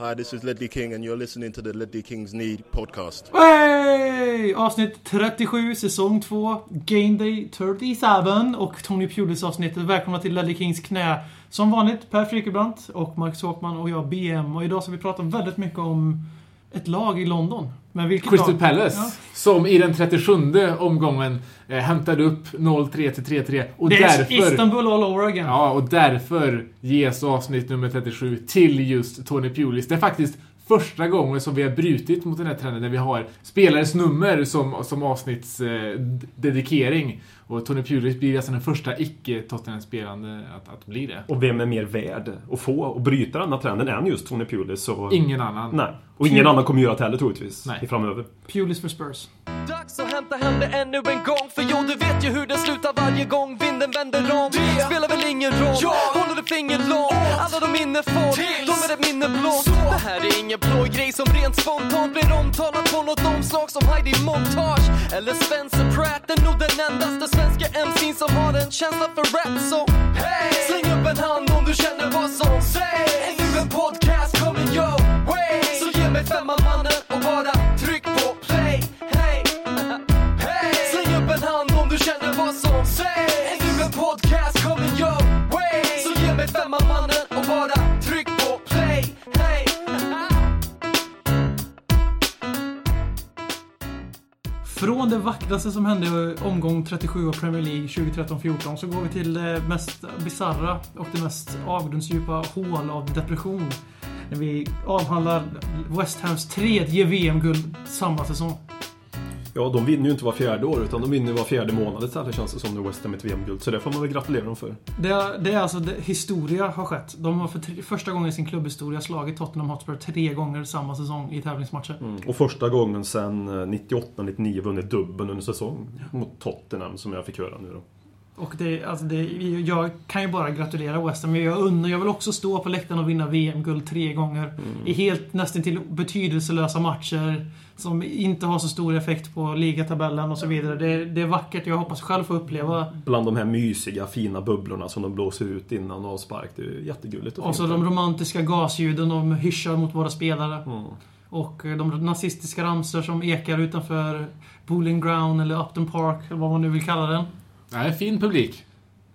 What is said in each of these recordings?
Hi, this is Ledley King, and you're listening to the Ledley Kings Need podcast. Hey! Avsnitt 37, säsong 2, Game Day 37 och Tony Pulis avsnittet. Välkomna till Ledley Kings knä. Som vanligt, Per Frikebrant och Marcus Håkman och jag, BM. Och idag ska vi prata väldigt mycket om ett lag i London. Crystal lag? Palace. Ja. Som i den 37 omgången eh, hämtade upp 0-3 till 3-3. Och Det är därför... Istanbul all over again. Ja, och därför ges avsnitt nummer 37 till just Tony Pulis. Det är faktiskt första gången som vi har brutit mot den här trenden där vi har spelares nummer som, som avsnittsdedikering. Eh, och Tony Pulis blir alltså den första icke-Tottenham-spelande att, att bli det. Och vem är mer värd att få och bryta den här trenden än just Tony Pulis? Så... Ingen annan. Nej. Och ingen annan kommer göra det heller troligtvis. Nej. I framöver. Pulis för Spurs. Dags att hämta hem det ännu en gång För jo, du vet ju hur det slutar varje gång vinden vänder om Det spelar väl ingen roll, håller du finger långt Alla de minne får, är ingen blå grej som rent spontant blir omtalad på något omslag som Heidi Montage Eller Spencer Pratt är nog den endaste svenska MC'n som har en känsla för rap Så hey! släng upp en hand om du känner vad som sägs Är nu en podcast kommer your way Så ge mig femman mannen och bara tryck på play Hey! Hey! Släng upp en hand om du känner vad som sägs Är nu en podcast kommer your way Så ge mig femman mannen Från det vackraste som hände i omgång 37 av Premier League 2013-14 så går vi till det mest bizarra och det mest avgrundsdjupa hål av depression. När vi avhandlar West Hams tredje VM-guld samma säsong. Ja, de vinner ju inte var fjärde år utan de vinner var fjärde månad istället känns det som nu West Ham ett VM-guld. Så det får man väl gratulera dem för. Det, det är alltså det, historia har skett. De har för tre, första gången i sin klubbhistoria slagit Tottenham Hotspur tre gånger samma säsong i tävlingsmatcher. Mm. Och första gången sedan 98-99 vunnit dubbeln under säsong mot Tottenham som jag fick höra nu då. Och det, alltså det, jag kan ju bara gratulera West Ham. Jag undrar, jag vill också stå på läktaren och vinna VM-guld tre gånger. I helt nästan till betydelselösa matcher. Som inte har så stor effekt på ligatabellen och så vidare. Det, det är vackert. Jag hoppas själv få uppleva. Bland de här mysiga, fina bubblorna som de blåser ut innan avspark. Det är jättegulligt och Och så de romantiska gasljuden de hyschar mot våra spelare. Mm. Och de nazistiska ramsor som ekar utanför Bowling Ground eller Upton Park, eller vad man nu vill kalla den. Nej, fin publik.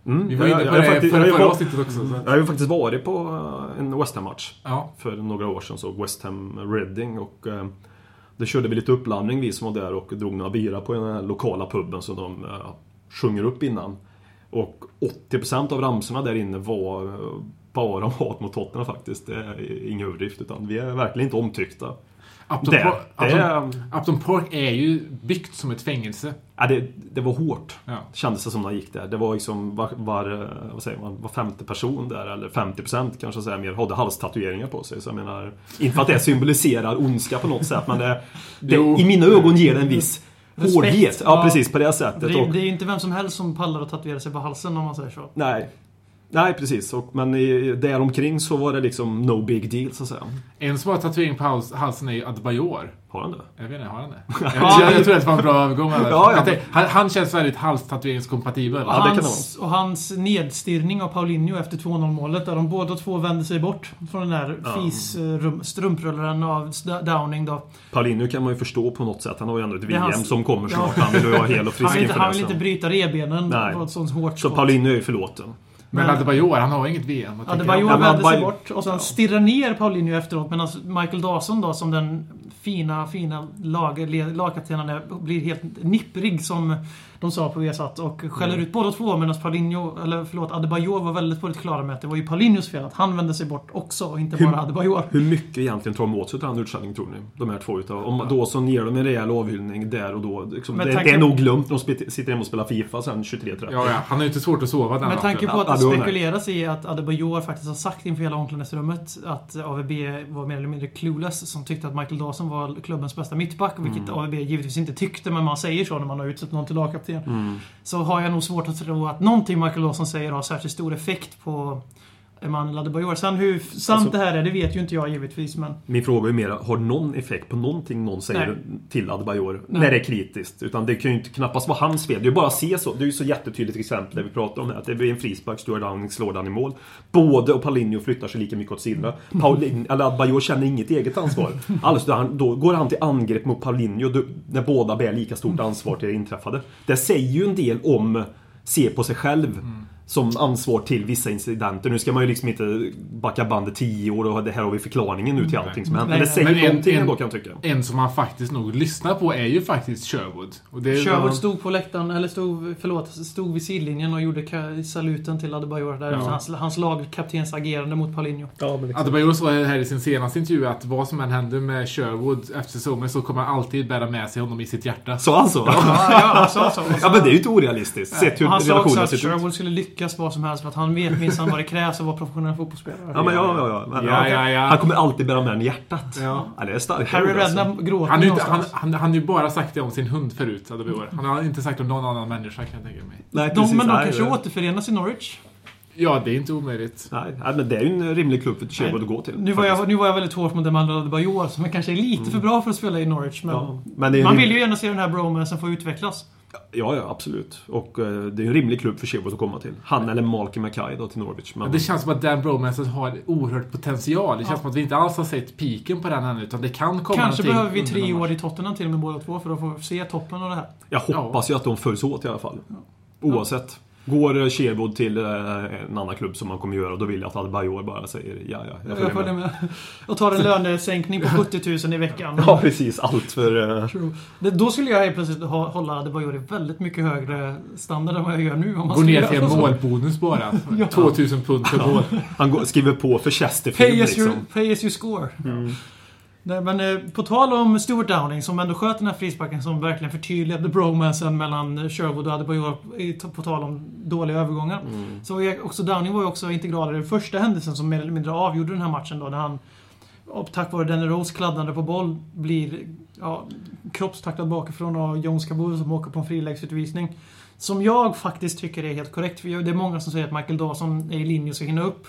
Mm. Vi var inne på jag det faktiskt- förra, förra avsnittet också. Så. Jag har ju faktiskt varit på eh, en West Ham-match. Ja. för några år sedan, så West Ham Reading och eh, Då körde vi lite uppladdning vi som var där och drog några bira på den här lokala puben som de eh, sjunger upp innan. Och 80% av ramsorna där inne var eh, bara om hat mot Tottenham faktiskt. Det är ingen överdrift utan vi är verkligen inte omtyckta. Upton, Det- Park, det Upton, Park är ju byggt som ett fängelse. Ja, det, det var hårt. Ja. Kändes det som när jag gick där. Det var liksom var, var, eh, vad säger man, var femte person där, eller 50% kanske säga mer, hade halstatueringar på sig. Så jag menar, inte för att det symboliserar ondska på något sätt, men det, det, i mina ögon ger det en viss Respekt. hårdhet. Ja, Ja. precis på det sättet. Det är ju inte vem som helst som pallar att tatuera sig på halsen om man säger så. nej. Nej, precis. Och, men i, där omkring så var det liksom no big deal, så att säga. En som har tatuering på hals, halsen är ju Adebayor. Har han det? Jag vet inte, har han det? jag, jag, jag tror att det var en bra övergång. Ja, Ja, ja. Han, han känns väldigt halstatueringskompatibel. Ja, det kan det hans, och hans nedstirrning av Paulinho efter 2-0 målet där de båda två vände sig bort från den där Ja. fis-strumprullaren av St- Downing då. Paulinho kan man ju förstå på något sätt. Han har ju ändå ett VM hans- som kommer Ja. snart. Han vill ju vara hel och Han frisk vill, inte, inför han vill inte Så, bryta revbenen Nej. på ett sånt hårt så skott. Paulinho är ju förlåten. Men Adebayor, han har inget VM. Men vände sig bort och sen stirrar ner Paulinho efteråt medan Michael Dawson då som den fina, fina lag, lagkaptenen blir helt nipprig som de sa på Viasat och skäller Mm. ut båda två medan Paulinho, eller förlåt, Adebayor var väldigt på det klara med att det var ju Paulinhos fel att han vände sig bort också och inte Hur- bara Adebayor. Hur mycket egentligen tar de åt sig av den utställningen tror ni? De här två utav. Om Dawson ger dem en rejäl avhyllning där och då. Liksom, Men det, tanke- det är nog glömt. De spe- sitter hemma och spelar Fifa sen 23.30. Ja, ja. Han har ju inte svårt att sova den Med tanke på att det då spekuleras i att Adebayor faktiskt har sagt inför hela omklädningsrummet att AVB var mer eller mindre clueless som tyckte att Michael Dawson var klubbens bästa mittback, vilket Mm. AVB givetvis inte tyckte, men man säger så när man har utsett någon till lagkapten. Mm. Så har jag nog svårt att tro att någonting Michael Dawson säger har särskilt stor effekt på Emanuel Adebayor. Sen hur sant Alltså- det här är, det vet ju inte jag givetvis, men... Min fråga är mer, har någon effekt på någonting någon säger Nej. till Adebayor Nej. när det är kritiskt? Utan det kan ju inte knappast vara hans fel. Det är ju bara att se så. Det är ju så jättetydligt exempel där vi pratar om det. här, Att det blir en frispark, Stuart Downing slår den i mål. Både och Paulinho flyttar sig lika mycket åt sidorna. Paulin, eller Adebayor känner inget eget ansvar. Alltså, då, han, då går han till angrepp mot Paulinho då, när båda bär lika stort ansvar till det inträffade. Det säger ju en del om se på sig själv. Som ansvar till vissa incidenter. Nu ska man ju liksom inte backa bandet 10 år och det här har vi förklaringen nu till allting som hänt. Men Nej, det säger Men en- någonting en- ändå kan jag tycka. En som man faktiskt nog lyssnar på är ju faktiskt Sherwood. Och det Sherwood stod på läktaren, eller stod, förlåt, stod vid sidlinjen och gjorde saluten till Adebayor där Ja. hans, hans lagkaptens agerande mot Paulinho. Ja, men Adebayor sa här i sin senaste intervju att vad som än händer med Sherwood efter säsongen så kommer han alltid bära med sig honom i sitt hjärta. Så alltså? Ja, ja, han sa så. Ja men det är ju inte orealistiskt. Sett hur han sa också att. Sherwood skulle lyckas vad som helst för att han vet minsann vad det krävs att vara professionell fotbollsspelare. Ja men ja, ja, ja. Men, Ja, ja, ja. Han kommer alltid bära med den i hjärtat. Ja. Ja, det är starkt. Harry alltså. Redknapp gråter Han har ju inte- han, han, han har ju bara sagt det om sin hund förut, Adebayor. Han har inte sagt det om någon annan människa kan jag tänka mig. Nej, De, precis. men de kanske återförenas i Norwich. Ja, det är inte omöjligt. Nej, men det är ju en rimlig klubb för Sherwood att gå till. Nu var, jag, nu var jag väldigt hård mot Emanuel Adebayor som kanske är lite för bra för att spela i Norwich. Men, Ja, men man rim- vill ju gärna se den här bromansen få utvecklas. Ja, ja, absolut. Och eh, det är en rimlig klubb för Sherwood att komma till. Han eller Malky Mackay då till Norwich. Men, Det känns som att Dan Bromansen har oerhört potential. Det känns Ja. som att vi inte alls har sett piken på den ännu, utan det kan komma Kanske behöver vi tre år i Tottenham till och med båda två för att få se toppen av det här. jag hoppas ju att de följs åt i alla fall. Oavsett. Går eh, Sherwood till eh, en annan klubb som man kommer göra, då vill jag att Adebayor bara säger ja, ja, jag Jag följer med. Och tar en lönesänkning på 70 000 i veckan. Ja, precis. Allt för... eh, True. Då skulle jag helt plötsligt ha, hålla Adebayor i väldigt mycket högre standard än vad jag gör nu. Om man Gå ner till en målbonus bara. Ja. 2000 pund per mål. Han går, skriver på för Chesterfield Pay as, you, liksom. pay as you score. Mm. Nej, men eh, på tal om Stuart Downing som ändå sköt den här frisparken som verkligen förtydligade bromansen mellan Sherwood och Adebayor på tal om dåliga övergångar. Mm. Så är också Downing var ju också integral i den första händelsen som mer eller mindre avgjorde den här matchen då när han och tack vare Danny Rose kladdande på boll blir ja, kroppstacklad bakifrån av Jones Kabul som åker på en friläggsutvisning. Som jag faktiskt tycker är helt korrekt. För det är många som säger att Michael Dawson är i linje och ska hinna upp.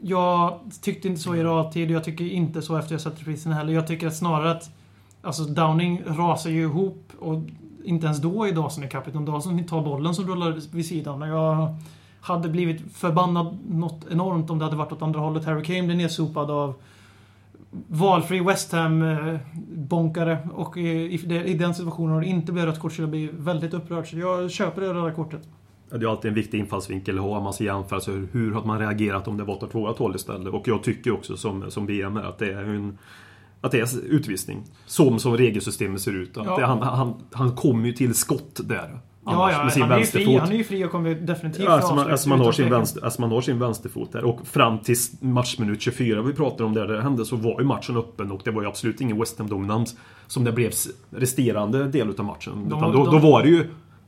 Jag tyckte inte så i realtid och jag tycker inte så efter jag sett reprisen heller. Jag tycker att snarare att Alltså Downing rasar ju ihop och inte ens då är Dawson i kapp utan Dawson tar bollen som rullar vid sidan. Och Jag hade blivit förbannad något enormt om det hade varit åt andra hållet. Harry Kane blir nedsopad av valfri West Ham-bonkare och i, i den situationen har det inte blivit rött kort så jag blir väldigt upprörd. Så jag köper det röda kortet. Ja, Det är alltid en viktig infallsvinkel att ha. Man ska jämföra sig. Hur har man reagerat om det varit åt vårat håll istället? Och jag tycker också som, som BM att det är en att det är utvisning. Som, som regelsystemet ser ut. Att Ja. det, han, han, han kommer ju till skott där. Ja, Annars, ja, med sin han är fri. Han är ju fri och kommer definitivt Ja, alltså, man, alltså, man har sin vänster, alltså man har sin vänsterfot där och fram till matchminut 24 vi pratar om där det hände så var ju matchen öppen och det var ju absolut ingen West Ham-dominans som det blev resterande del utav matchen. De- Utan då, de- då var det ju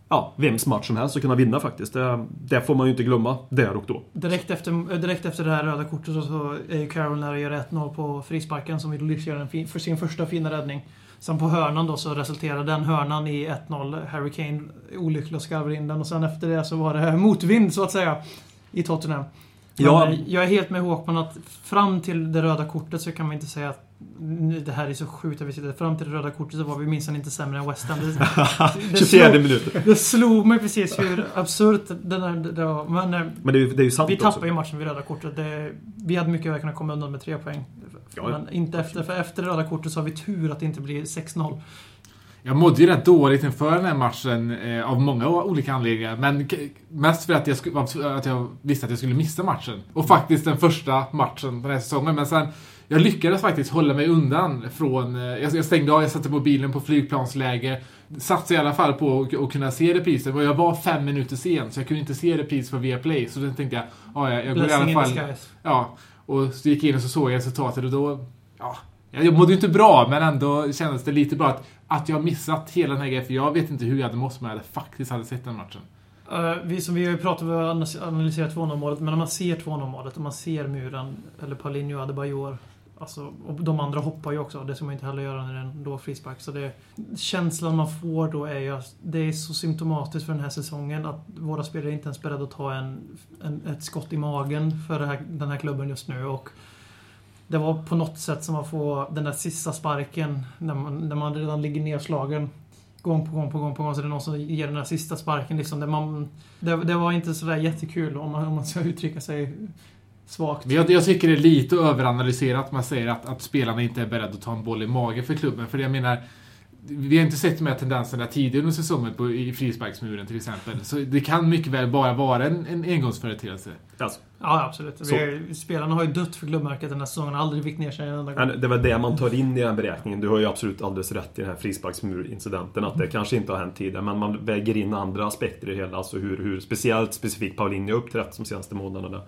ja, vems match som helst att kunna vinna faktiskt. Det, det får man ju inte glömma där och då. Direkt efter, direkt efter det här röda kortet så- är ju Carroll nära att göra 1-0 på frisparken som vill lycka den fin, för sin första fina räddning. Sen på hörnan då så resulterar den hörnan i 1-0. Harry Kane är olycklig och skarvar in den och sen efter det så var det motvind så att säga i Tottenham. Men Ja. eh, jag är helt med Håkman att fram till det röda kortet så kan man inte säga att "Nu, det här är så sjukt att vi sitter fram till det röda kortet så var vi minsann inte sämre än West Ham. Det, det, 24 slog, minuter. det slog mig precis hur absurt den här, det var. Men eh, Men det är, det är ju sant vi också. tappade ju matchen vid röda kortet. Det, vi hade mycket väl kunnat komma undan med tre poäng. Ja. Men inte efter, för efter det röda kortet så har vi tur att det inte blir 6-0. Jag mådde ju rätt dåligt inför den här matchen eh, av många olika anledningar. Men mest för att jag, att jag visste att jag skulle missa matchen. Och faktiskt den första matchen den här säsongen. Men sen, jag lyckades faktiskt hålla mig undan från... eh, Jag, stängde av, jag satte mobilen på flygplansläge. Satsade i alla fall på att kunna se reprisen. Och jag var fem minuter sen, så jag kunde inte se repris på Viaplay. Så då tänkte jag, ja, jag, jag går i alla fall... Ja, och så gick jag in och så såg jag resultatet och då... Ja, jag mådde ju inte bra, men ändå kändes det lite bra att, att jag missat hela den här grejen. För jag vet inte hur jag hade mått om jag hade faktiskt hade sett den matchen. Eh, vi, som vi har ju pratat om att analysera 2-0 målet, men om man ser 2-0 målet, om man ser muren, eller Paulinho Adebayor, Alltså, och de andra hoppar ju också. Det ska man inte heller göra när det är en då frispark. Så det, känslan man får då är ju att det är så symptomatiskt för den här säsongen att våra spelare inte ens är beredda att ta en, en, ett skott i magen för det här, den här klubben just nu. Och det var på något sätt som att få den där sista sparken när man, när man redan ligger nedslagen. Gång på gång på gång på gång så det är någon som ger den där sista sparken. Liksom, där man, det, det var inte sådär jättekul om man, om man ska uttrycka sig svagt. Men jag, jag tycker det är lite överanalyserat att man säger att, att spelarna inte är beredda att ta en boll i magen för klubben. För jag menar, vi har inte sett de här tendenserna tidigare under säsongen på, i frisparksmuren till exempel. Så det kan mycket väl bara vara en, en engångsföreteelse. Alltså, Ja, absolut. Vi, spelarna har ju dött för klubbmärket den här säsongen. Har aldrig vikt ner sig en enda gång. det var det man tar in i den beräkningen. Du har ju absolut alldeles rätt i den här frisparksmurincidenten. Att det kanske inte har hänt tidigare. Men man väger in andra aspekter i det hela. Alltså hur, hur speciellt specifikt Paulinho har uppträtt de senaste månaderna.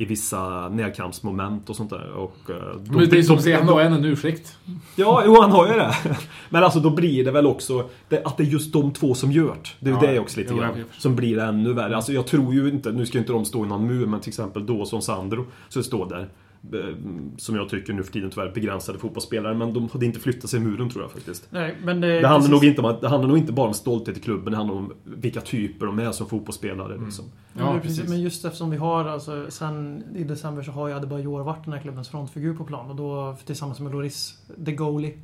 I vissa närkampsmoment och sånt där. Och, eh, då- Men det är som att säga, han har en ursäkt. Ja, jo han har ju det. Men alltså då blir det väl också det, att det är just de två som gör det. Det är Ja, det också lite grann. Som blir det ännu värre. Alltså jag tror ju inte, nu ska ju inte de stå i någon mur, men till exempel då som Sandro, så står där. Eh, Som jag tycker nu för tiden tyvärr begränsade fotbollsspelare, men de hade inte flyttat sig i muren tror jag faktiskt. Nej, men det, Det handlar, precis- nog inte om, det handlar nog inte bara om stolthet i klubben, det handlar om vilka typer de är som fotbollsspelare. Liksom. Ja, men precis. Men just eftersom vi har, alltså, sen i december så har ju Adebayor varit den här klubbens frontfigur på plan. Och då tillsammans med Loris, the goalie.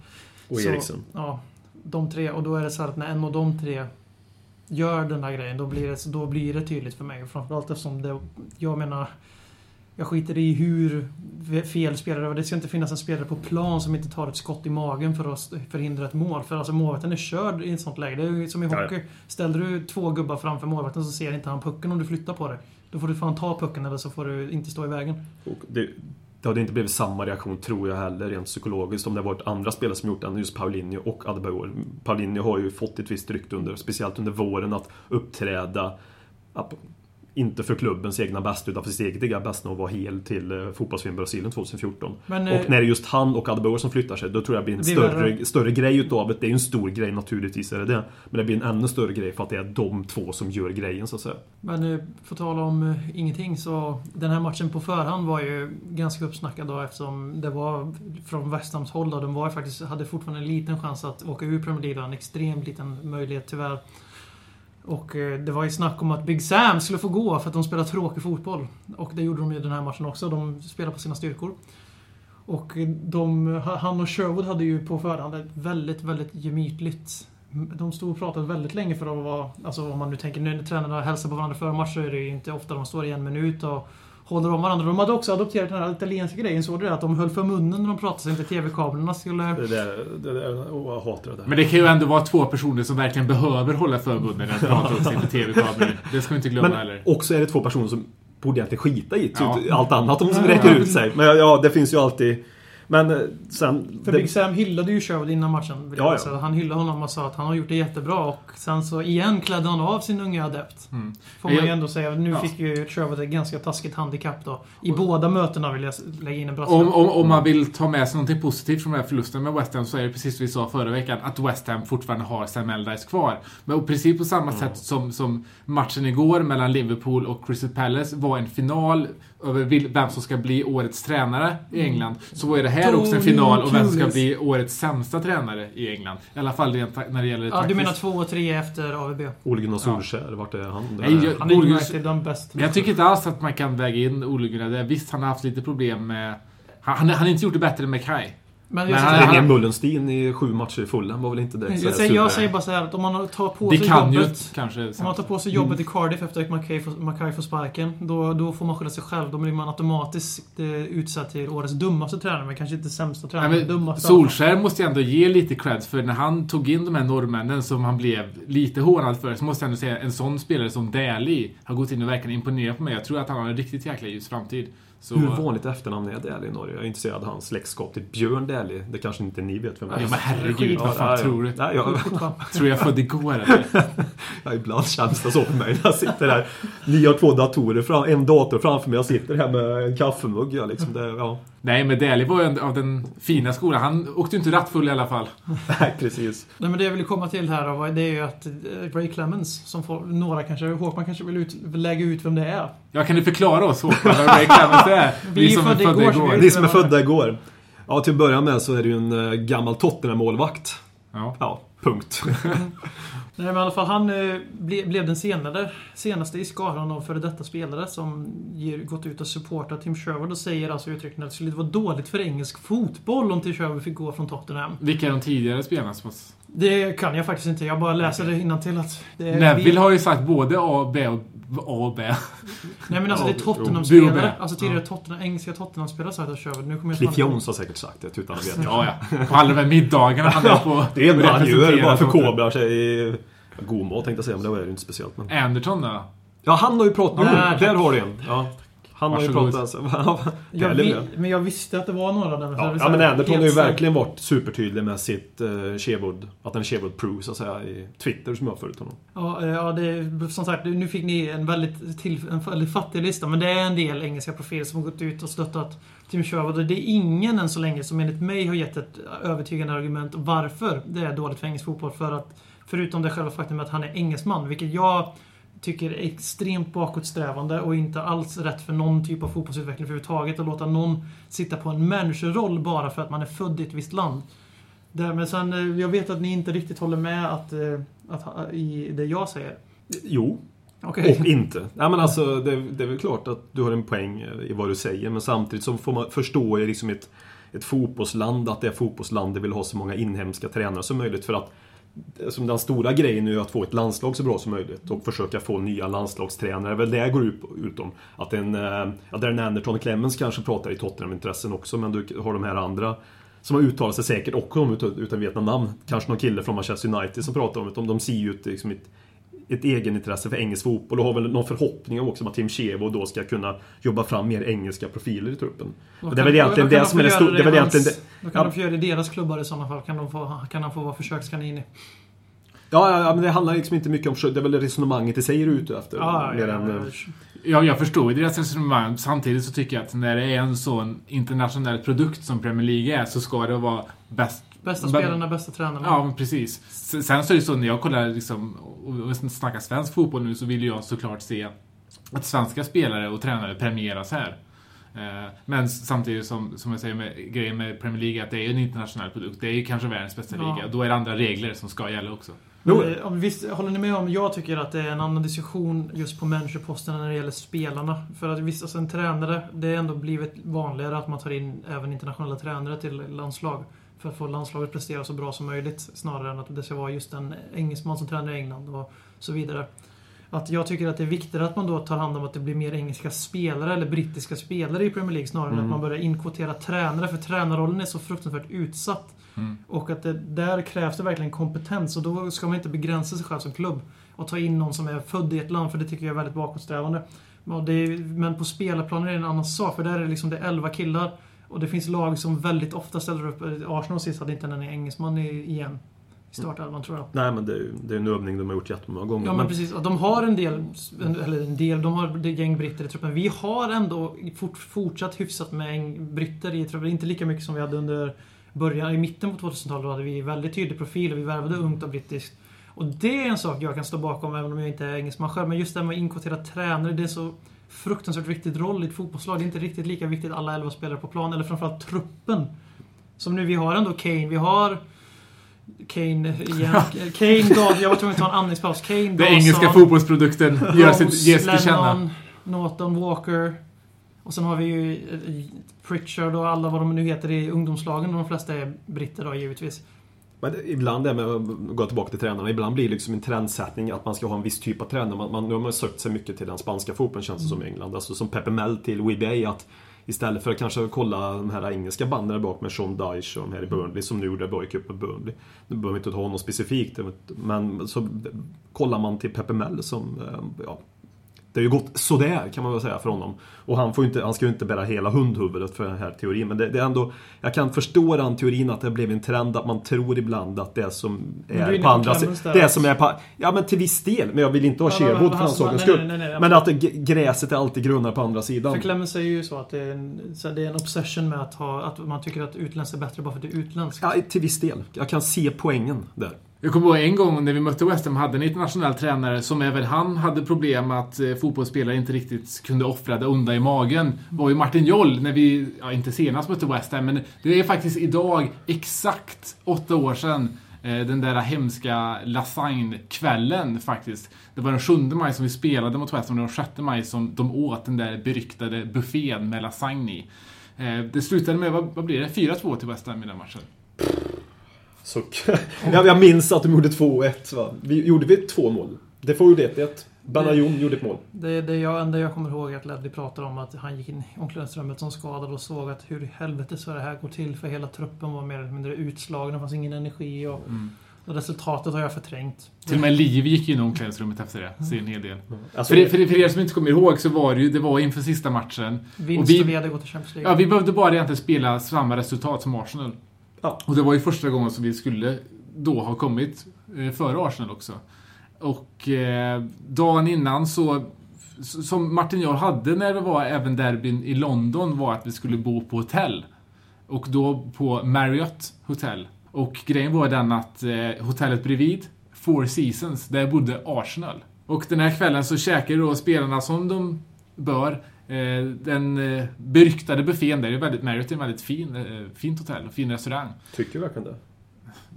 Och Så- Eriksson. Ja, de tre. Och då är det så här att när en av de tre gör den här grejen, då blir det, då blir det tydligt för mig. Framförallt eftersom det, jag menar, jag skiter i hur fel spelare är. Det ska inte finnas en spelare på plan som inte tar ett skott i magen för att förhindra ett mål. För alltså målvakten är körd i ett sånt läge. Det är ju som i hockey. Ställer du två gubbar framför målvakten så ser inte han pucken om du flyttar på dig. Då får du fan ta pucken eller så får du inte stå i vägen. Det, det hade inte blivit samma reaktion, tror jag heller, rent psykologiskt, om det varit andra spelare som gjort det än just Paulinho och Adebayor. Paulinho har ju fått ett visst rykte under, speciellt under våren, att uppträda inte för klubbens egna bästa, utan för sitt eget egna bästa och vara hel till eh, fotbolls-VM Brasilien 2014. Men, eh, och när det är just han och Adebayor som flyttar sig, då tror jag det blir en Det större, värre. större grej utav det. Det är ju en stor grej, naturligtvis är det det. Men det blir en ännu större grej för att det är de två som gör grejen, så att säga. Men eh, för att tala om ingenting så den här matchen på förhand var ju ganska uppsnackad då eftersom det var från West Hams håll då. De var faktiskt, hade fortfarande en liten chans att åka ur Premier League. En extremt liten möjlighet tyvärr. Och eh, det var ju snack om att Big Sam skulle få gå för att de spelar tråkig fotboll. Och det gjorde de ju den här matchen också. De spelar på sina styrkor. Och eh, de, han och Sherwood hade ju på förhand ett väldigt, väldigt gemytligt de stod och pratade väldigt länge för att vara... Alltså om man nu tänker nu när tränarna hälsar på varandra före match så är det ju inte ofta de står i en minut och håller om varandra. De hade också adopterat den här italienska grejen. Såg du det? Att de höll för munnen när de pratade så inte TV-kablarna skulle... Det där, det där, åh, jag hatar det där. Men det kan ju ändå vara två personer som verkligen behöver hålla förbunden när de pratar också inför TV-kameror. Det ska vi inte glömma heller. Men också är det två personer som borde egentligen skita i Ja. allt annat de räcker ut sig. Men ja, det finns ju alltid... Men eh, sen... För det, Big Sam hyllade ju Sherwood innan matchen. Ja, ja. Han hyllade honom och sa att han har gjort det jättebra. Och sen så igen klädde han av sin unga adept. Mm. Får man ju Jag- ändå säga. Nu Ja. fick ju Sherwood ett ganska taskigt handikapp då. I båda mötena vill jag lägga in en brasklapp. Om, om, om man vill ta med sig någonting positivt från den här förlusten med West Ham så är det precis som vi sa förra veckan att West Ham fortfarande har Sam Allardyce kvar. Men och precis på samma sätt som, som matchen igår mellan Liverpool och Crystal Palace var en final över vem som ska bli årets tränare i England. Så är det här också en final om vem som ska bli årets sämsta tränare i England. I alla fall rent, när det gäller Ja, du menar två och tre efter AVB? Ole Gunnar Solskjaer, vart är han? Nej, jag- Han är United den bäst. Men jag tycker inte alls att man kan väga in Ole Gunnar där. Visst, han har haft lite problem med... Han, han, han har inte gjort det bättre än Mackay. Men Men han- Ingen Mullenstein i sju matcher i fullen var väl inte det? jag, säger, jag säger bara så här att om man tar på Det sig kan ju jobbet... kanske... Om man tar på sig jobbet i Cardiff efter att Mackay får, Mackay får sparken, då, då får man skylla sig själv. Då blir man automatiskt eh, utsatt till årets dummaste tränare, men kanske inte sämsta tränare, Nej, men dummaste. Solskär måste jag ändå ge lite cred för när han tog in de här norrmännen som han blev lite hånad för så måste jag ändå säga en sån spelare som Daly har gått in och verkligen imponerat på mig. Jag tror att han har en riktigt jäkla ljus framtid. Så, Hur vanligt efternamn är Daly i Norge? Jag är intresserad av hans släktskap till Björn Daly. Det kanske inte ni vet vem det är? Ja, men herregud, vad fan Ja, ja. tror du? Nej, jag, Tror jag född igår eller? ja, ibland känns det så för mig när jag sitter här. Ni har två datorer, fram, en dator framför mig. Jag sitter här med en kaffemugg. Ja, liksom det, ja. Nej, men Daly var ju en- av den fina skolan. Han åkte ju inte rattfull i alla fall. Nej, precis. Nej, men det jag ville komma till här då, det är ju att eh, Ray Clemens, som får, några kanske, Håkman kanske vill, ut, vill lägga ut vem det är. Ja, kan du förklara oss Håkan, vad Ray Clemens är? Vi är födda igår, vi- Ni som är födda igår. Ja, till att börja med så är det ju en eh, gammal Tottenham-målvakt. Ja. Ja, punkt. Nej men i alla fall han eh, ble, blev den senare, senaste i skaran av före detta spelare som ger, gått ut och supportat Tim Sherwood och säger alltså uttryckligen att det skulle vara dåligt för engelsk fotboll om Tim Sherwood fick gå från Tottenham. Vilka är de tidigare spelarna som. Det kan jag faktiskt inte. Jag bara läser det till att det är... Neville har ju sagt både A, B och A och B. Nej men alltså det är Tottenham-spelare. Alltså tidigare Ja. Tottenham, engelska Tottenham-spelare har sagt att Sherwood. Nu kommer jag Cliff Jones har säkert sagt det utan att veta. Ja, ja. På alla de här middagarna han är på. Det är gör, representerar bara förkovrar sig i... God mat tänkte jag säga, men det var ju inte speciellt. Men... Anderton då? Ja, han har ju pratat... Där, har du en. Ja. Han har ju pratat... Jag Pelle vi, men jag visste att det var några där. Ja, ja men Anderton har ju verkligen varit supertydlig med sitt uh, Sherwood, att han är Sherwood Pro så att säga i Twitter som jag följt honom. Ja, eh, ja det som sagt, nu fick ni en väldigt, till, en väldigt fattig lista, men det är en del engelska profiler som har gått ut och stöttat Tim Sherwood. Och det är ingen än så länge som enligt mig har gett ett övertygande argument varför det är dåligt för engelsk fotboll. För att, förutom det själva faktum att han är engelsman, vilket jag tycker är extremt bakåtsträvande och inte alls rätt för någon typ av fotbollsutveckling överhuvudtaget. Att låta någon sitta på en managerroll bara för att man är född i ett visst land. Men sen, eh, jag vet att ni inte riktigt håller med att, eh, att, i det jag säger. Jo, Okej. och inte. Nej men alltså, det, det är väl klart att du har en poäng eh, i vad du säger, men samtidigt så får man förstå i liksom ett, ett fotbollsland att det fotbollslandet vill ha så många inhemska tränare som möjligt för att som den stora grejen är ju att få ett landslag så bra som möjligt och försöka få nya landslagstränare. Det är väl det jag går ut, ut om. Att en, eh, ja, ja, Darren Anderton och Clemens kanske pratar i Tottenham-intressen också, men du har de här andra som har uttalat sig säkert också om utan, utan att namn. Kanske någon kille från Manchester United som pratar om det. De ser ju ut liksom ett, ett egenintresse för engelsk fotboll och har väl någon förhoppning om också om att Tim Sherwood då ska kunna jobba fram mer engelska profiler i truppen. Och det är väl egentligen det de som är det göra stora... Det är väl i egentligen hans- det, Då kan Ja. de få göra det i deras klubbar i sådana fall. Kan, de få, kan han få vara försökskanin i. Ja, ja, ja, men det handlar liksom inte mycket om... Det är väl resonemanget i sig du är ute efter. Ja, mer ja, än, ja, eh, Ja, jag förstår ju deras resonemang. Samtidigt så tycker jag att när det är en sån internationell produkt som Premier League är så ska det vara bäst... Bästa spelarna, bästa tränarna. Ja, men precis. Sen så är det så när jag kollar liksom, och snackar svensk fotboll nu så vill jag såklart se att svenska spelare och tränare premieras här. Eh, Men samtidigt som, som jag säger med grejen med Premier League att det är en internationell produkt. Det är ju kanske världens bästa Ja. liga. Då är det andra regler som ska gälla också. Men, Jo. eh, om, visst, håller ni med om, jag tycker att det är en annan diskussion just på managerposten när det gäller spelarna. För att visst, alltså en tränare, det är ändå blivit vanligare att man tar in även internationella tränare till landslag. För att få landslaget att prestera så bra som möjligt. Snarare än att det ska vara just en engelsman som tränar i England och så vidare. Att jag tycker att det är viktigare att man då tar hand om att det blir mer engelska spelare eller brittiska spelare i Premier League snarare än Mm. att man börjar inkvotera tränare. För tränarrollen är så fruktansvärt utsatt. Mm. Och att det, där krävs det verkligen kompetens och då ska man inte begränsa sig själv som klubb och ta in någon som är född i ett land, för det tycker jag är väldigt bakåtsträvande. Är, men på spelarplanen är det en annan sak, för där är det liksom det är 11 killar och det finns lag som väldigt ofta ställer upp. Arsenal sist hade inte en engelsman igen i startelvan, tror jag. Nej, men det är, det är en övning de har gjort jättemånga gånger. Ja men precis, Och de har en del, eller en del, de har gäng britter i truppen. Vi har ändå fort, fortsatt hyfsat med britter i truppen. Inte lika mycket som vi hade under början, i mitten på 2000-talet. Då hade vi väldigt tydlig profil och vi värvade ungt och brittiskt. Och det är en sak jag kan stå bakom även om jag inte är engelsman själv. Men just det här med att inkvotera tränare, det är så fruktansvärt viktigt roll i ett fotbollslag. Det är inte riktigt lika viktigt alla 11 spelare på plan, eller framförallt truppen. Som nu, vi har ändå Kane, vi har Kane igen. Kane, Dawson, jag var tvungen att ta en andningspaus. Kane, Den Dawson, engelska fotbollsprodukten gör sitt, Rose, ges till känna. Norton, Walker. Och sen har vi ju eh, Pritchard och alla vad de nu heter i ungdomslagen. De flesta är britter då givetvis. Men ibland det med att gå tillbaka till tränarna, ibland blir det liksom en trendsättning att man ska ha en viss typ av tränare. Man, man, nu har man sökt sig mycket till den spanska fotbollen känns det som i England. Alltså som Pepe Mel till WBA att istället för att kanske kolla de här engelska banden där bak med Sean Dyche och de här i Burnley som nu gjorde Boy Cup med Burnley. Nu behöver vi inte ha något specifikt men så kollar man till Pepe Mel som, eh, ja, det har ju gått sådär kan man väl säga för honom. Och han, får inte, han ska ju inte bära hela hundhuvudet för den här teorin. Men det, det är ändå, jag kan förstå den teorin att det blev en trend att man tror ibland att det som är är på andra sidan. Det som är på... Ja men till viss del. Men jag vill inte ha Ja, Sherwood för han- den sakens skull. nej, nej, nej, Men att det, gräset är alltid grönnare på andra sidan. För Clemens säger ju så att det är, en, så det är en obsession med att, ha, att man tycker att utländskt är bättre bara för att det är utländskt. Ja, till viss del. Jag kan se poängen där. Jag kommer ihåg en gång när vi mötte West Ham hade en internationell tränare som även han hade problem med att eh, fotbollsspelare inte riktigt kunde offra det onda i magen. Det var ju Martin Joll när vi, ja inte senast mötte West Ham, men det är faktiskt idag exakt åtta år sedan eh, den där hemska lasagnekvällen faktiskt. Det var den 7 maj som vi spelade mot West Ham och den 6 maj som de åt den där beryktade buffén med lasagne i. Eh, det slutade med, vad, vad blir det? 4-2 till West Ham i den matchen. Så, jag, jag minns att de gjorde 2-1 va? Vi, gjorde vi två mål? Det får gjorde 1-1. Banayon gjorde ett mål. Det, det jag, enda jag kommer ihåg är att Ledley pratar om att han gick in i omklädningsrummet som skadad och såg att hur i helvete ska det här gå till för hela truppen var mer eller mindre utslagen, det fanns ingen energi och, och resultatet har jag förträngt. Till och med Liv gick in i omklädningsrummet efter det. Ser en hel del. Alltså, För, er- för, för er som inte kommer ihåg så var det ju, det var inför sista matchen. Vinst Och vi- och vi hade gått till Champions League. Ja, vi behövde bara egentligen spela samma resultat som Arsenal. Ja. Och det var ju första gången som vi skulle då ha kommit eh, före Arsenal också. Och eh, dagen innan så, som Martin Jarl hade när det var även derbyn i London, var att vi skulle bo på hotell. Och då på Marriott Hotel. Och grejen var den att eh, hotellet bredvid, Four Seasons, där bodde Arsenal. Och den här kvällen så käkade då spelarna som de bör. Eh, den eh, beryktade buffén där, är väldigt, Marriott är en väldigt fin, eh, fint hotell, fin restaurang. Tycker du verkligen det?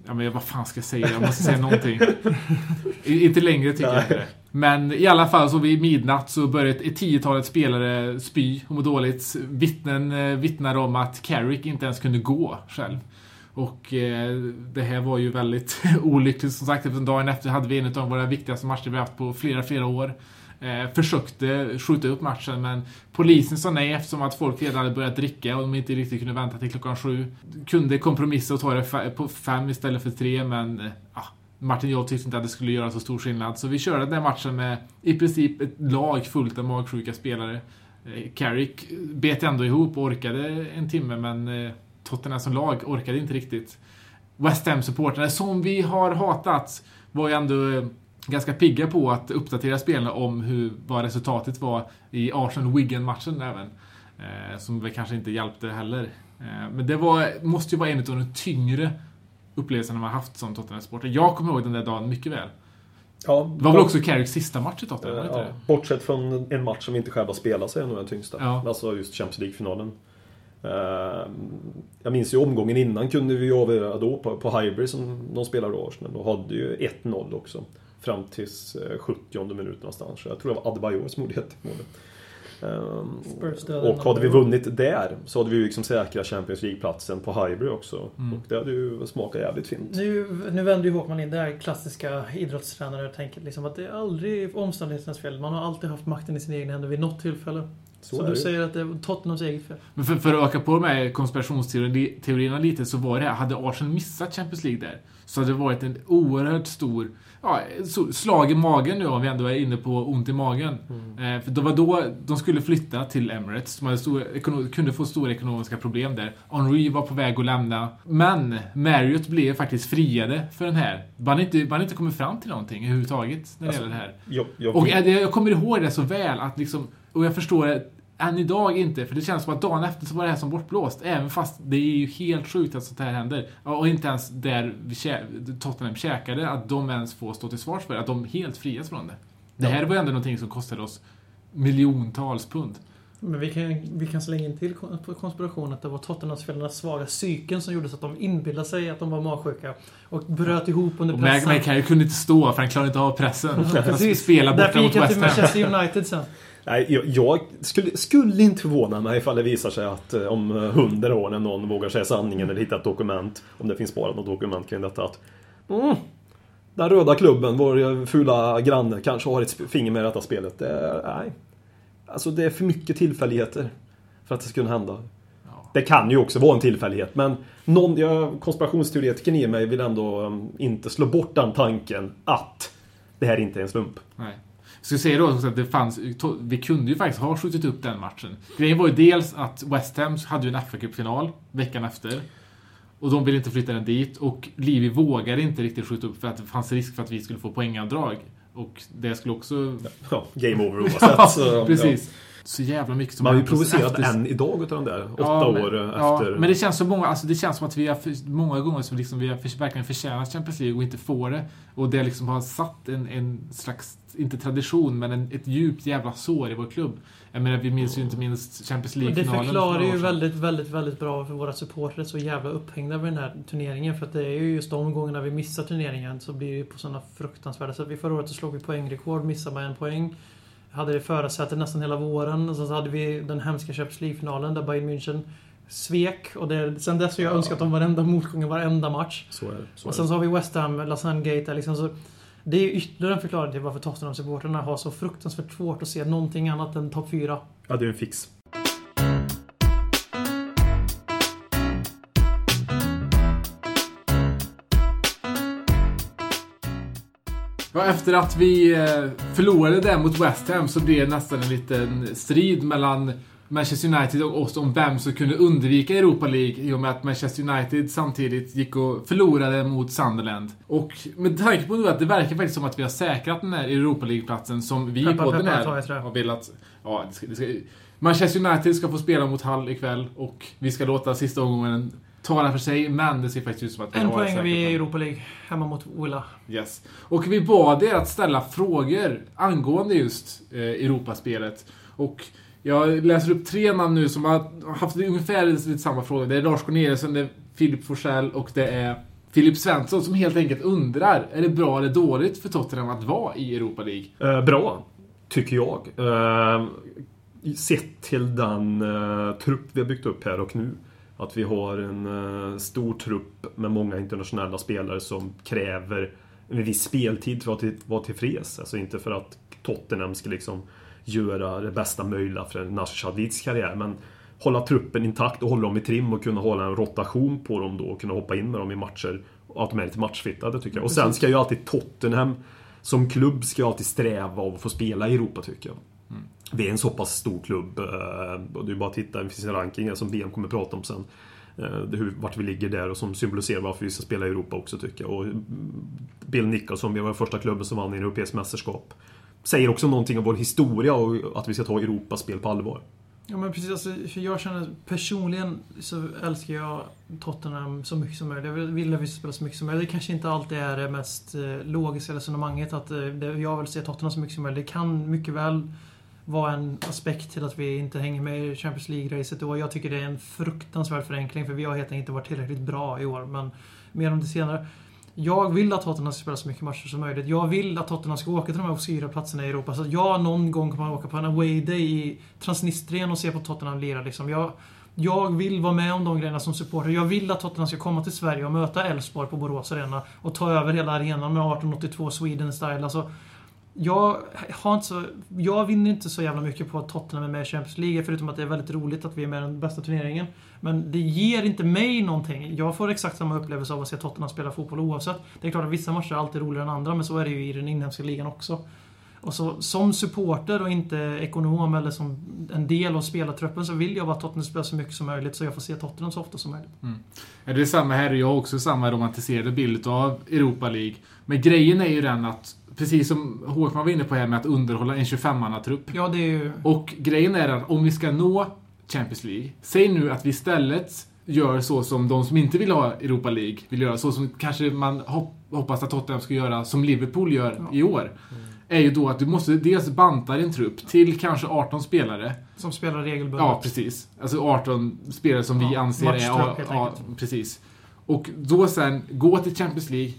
Ja, men vad fan ska jag säga? Jag måste säga någonting. Inte längre tycker jag inte det. Men i alla fall så vid midnatt så började ett, ett tiotalet spelare spy och må dåligt. Vittnen vittnar om att Carrick inte ens kunde gå själv. Och eh, det här var ju väldigt olyckligt som sagt. Eftersom dagen efter hade vi en av våra viktigaste matcher vi haft på flera, flera år. Eh, försökte skjuta upp matchen men polisen sa nej eftersom att folk redan hade börjat dricka och de inte riktigt kunde vänta till klockan sju. Kunde kompromissa och ta det på fem istället för tre men eh, Martin jag tyckte inte att det skulle göra så stor skillnad. Så vi körde den matchen med i princip ett lag fullt av magsjuka spelare. Eh, Carrick bet ändå ihop och orkade en timme men eh, Tottenham som lag orkade inte riktigt. West Ham-supportrarna som vi har hatat var ju ändå eh, ganska pigga på att uppdatera spelarna om hur, vad resultatet var i Arsenal-Wigan-matchen även. Eh, som väl kanske inte hjälpte heller. Eh, men det var, måste ju vara en av de tyngre upplevelserna man haft som Tottenham-supporter. Jag kommer ihåg den där dagen mycket väl. Ja, Det var väl också Carricks sista match i Tottenham? Ja, det? bortsett från en match som vi inte själva spelar så är det nog den tyngsta. Ja. Alltså just Champions League-finalen. Eh, Jag minns ju omgången innan kunde vi avgöra då på, på Highbury som de spelade då Arsenal. Och hade ju 1-0 också. Fram tills eh, 70 minut någonstans. Så jag tror det var Adebayor som gjorde 1 målet. Ehm, och hade vi vunnit där så hade vi ju liksom säkrat Champions League-platsen på Highbury också. Mm. Och det hade ju smakat jävligt fint. Nu, nu vänder ju Håkman in det här klassiska idrottstränare-tänket. Liksom, att det är aldrig omständigheternas fel. Man har alltid haft makten i sina egna händer vid något tillfälle. Så, Så du säger att det är Tottenhams eget fel? Men för, för att öka på de här konspirationsteorierna lite så var det här, hade Arsenal missat Champions League där så hade det varit en oerhört stor ja, slag i magen nu om vi ändå är inne på ont i magen. Eh, för det var då de skulle flytta till Emirates. De hade stor, kunde få stora ekonomiska problem där. Henry var på väg att lämna. Men Marriott blev faktiskt friade för den här. Man inte, man inte kommit fram till någonting överhuvudtaget när det Alltså, gäller det här. Jag, jag, Och jag, jag kommer ihåg det så väl att liksom, och jag förstår det än idag inte, för det känns som att dagen efter så var det här som bortblåst. Även fast det är ju helt sjukt att sånt här händer. Och inte ens där vi kä- Tottenham käkade, att de ens får stå till svars för det. Att de helt frias från det. Det här var ju ändå någonting som kostade oss miljontals pund. Men vi kan, vi kan slänga in till konspirationen att det var Tottenhamspelarnas svaga psyken som gjorde så att de inbillade sig att de var magsjuka. Och bröt ihop under Och pressen. McKay kunde inte stå för han klarade inte av pressen. Precis. spela borta Därför gick han till. Manchester United sen. Nej, jag, jag skulle, skulle inte förvåna mig ifall det visar sig att eh, om hundra år när någon vågar säga sanningen eller hittar ett dokument, om det finns sparat något dokument kring detta, att mm, den röda klubben, vår fula granne, kanske har ett finger med i detta spelet. Det, nej. Alltså det är för mycket tillfälligheter för att det kunna hända. Ja. Det kan ju också vara en tillfällighet, men någon, jag, konspirationsteoretikern i mig vill ändå um, inte slå bort den tanken att det här inte är en slump. Nej. Skulle säga då att det fanns, vi kunde ju faktiskt ha skjutit upp den matchen. Grejen var ju dels att West Ham hade ju en fa Cup-final veckan efter. Och de ville inte flytta den dit. Och Livi vågade inte riktigt skjuta upp för att det fanns risk för att vi skulle få poängavdrag. Och det skulle också... Ja, game over oavsett. ja. Precis. Så jävla mycket som Man har ju provocerat efter- än idag utav de där åtta Ja, men- år eh, ja, efter. Men det känns så många, alltså det känns som att vi har för, många gånger som liksom vi har för, verkligen förtjänat Champions League och inte får det. Och det liksom har satt en, en slags, inte tradition, men en, ett djupt jävla sår i vår klubb. Jag menar, vi minns ju inte minst Champions det League-finalen. för förklarar ju väldigt, väldigt, väldigt bra för våra supportrar så jävla upphängda vid den här turneringen. För att det är ju just de gångerna vi missar turneringen så blir det ju på sådana fruktansvärda sätt. Vi Förra året så slog vi poängrekord, missade med en poäng. Hade det förarsätet nästan hela våren. Och så hade vi den hemska Champions League-finalen där Bayern München svek. Och det, sen dess har jag önskat dem varenda motgång i varenda match. Så är det. Så Och sen så har vi West Ham, Lausanne Gate liksom. Så det är ju ytterligare en förklaring till varför Tottenham-supportrarna har så fruktansvärt svårt att se någonting annat än topp 4. Ja, det är en fix. Ja, efter att vi eh, förlorade där mot West Ham så blev det nästan en liten strid mellan Manchester United och oss om vem som kunde undvika Europa League i och med att Manchester United samtidigt gick och förlorade mot Sunderland. Och med tanke på nu att det verkar faktiskt som att vi har säkrat den här Europa League-platsen som vi i podden här har velat... Ja, det ska, det ska, Manchester United ska få spela mot Hull ikväll och vi ska låta sista omgången tala för sig, men det ser faktiskt ut som att vi En har poäng vi är i Europa League. Hemma mot Willa. Yes. Och vi bad er att ställa frågor angående just eh, Europaspelet. Och jag läser upp tre namn nu som har haft ungefär lite samma fråga. Det är Lars Corneliusson, det är Filip Forsell och det är Filip Svensson som helt enkelt undrar, är det bra eller dåligt för Tottenham att vara i Europa League? Eh, bra, tycker jag. Eh, sett till den eh, trupp vi har byggt upp här och nu. Att vi har en eh, stor trupp med många internationella spelare som kräver en viss speltid för att vara tillfreds. Alltså inte för att Tottenham ska liksom göra det bästa möjliga för Nasser Chadids karriär. Men hålla truppen intakt och hålla dem i trim och kunna hålla en rotation på dem då och kunna hoppa in med dem i matcher. Och att de är lite matchfitta, det tycker jag. Och sen ska ju alltid Tottenham som klubb ska alltid sträva av att få spela i Europa tycker jag. Vi är en så pass stor klubb. Eh, och det är bara att titta, det finns en ranking här som VM kommer prata om sen. Eh, hur- Vart vi ligger där och som symboliserar varför vi ska spela i Europa också tycker jag. Och mm, Bill Nicholson, vi var första klubben som vann i en europeisk mästerskap. Säger också någonting om vår historia och att vi ska ta Europas spel på allvar. Ja men precis, alltså, för jag känner personligen så älskar jag Tottenham så mycket som möjligt. Jag vill- att vi ska spela så mycket som möjligt. Det kanske inte alltid är det mest eh, logiska resonemanget att jag vill se Tottenham så mycket som möjligt. Det kan mycket väl vara en aspekt till att vi inte hänger med i Champions League-racet och jag tycker det är en fruktansvärd förenkling för vi har helt enkelt inte varit tillräckligt bra i år. Men mer om det senare. Jag vill att Tottenham ska spela så mycket matcher som möjligt. Jag vill att Tottenham ska åka till de här obskyra platserna i Europa. Så att jag någon gång kommer att åka på en away day i Transnistrien och se på Tottenham lira. Liksom. Jag, jag vill vara med om de grejerna som supporter. Jag vill att Tottenham ska komma till Sverige och möta Elfsborg på Borås Arena och ta över hela arenan med 1882 Sweden Style. Alltså, jag, har inte så, jag vinner inte så jävla mycket på att Tottenham är med i Champions League, förutom att det är väldigt roligt att vi är med i den bästa turneringen. Men det ger inte mig någonting. Jag får exakt samma upplevelse av att se Tottenham spela fotboll oavsett. Det är klart att vissa matcher är alltid roligare än andra, men så är det ju i den inhemska ligan också. Och så, som supporter och inte ekonom eller som en del av spelartruppen så vill jag bara att Tottenham spelar så mycket som möjligt så jag får se Tottenham så ofta som möjligt. Mm. Ja, det är samma här. Jag har också samma romantiserade bild av Europa League. Men grejen är ju den att, precis som Håkman var inne på här med att underhålla en 25-mannatrupp. Ja, det är ju... Och grejen är att om vi ska nå Champions League, säg nu att vi istället gör så som de som inte vill ha Europa League vill göra, så som kanske man hop- hoppas att Tottenham ska göra, som Liverpool gör i år. Är ju då att du måste dels banta din trupp till kanske 18 spelare. Som spelar regelbundet. Ja, precis. Alltså 18 spelare som vi Ja, anser är... Ja, ja, precis. Och då sen gå till Champions League.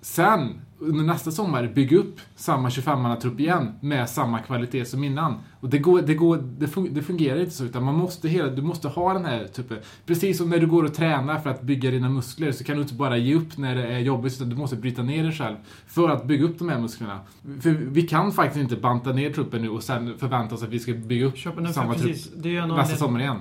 Sen, under nästa sommar, bygga upp samma 25-mannatrupp igen med samma kvalitet som innan. Och det, går, det, går, det, fun- det fungerar inte så, utan man måste, hela, du måste ha den här typen... Precis som när du går och tränar för att bygga dina muskler så kan du inte bara ge upp när det är jobbigt, utan du måste bryta ner dig själv för att bygga upp de här musklerna. För vi kan faktiskt inte banta ner truppen nu och sen förvänta oss att vi ska bygga upp Köpa nu, samma trupp nästa sommar igen.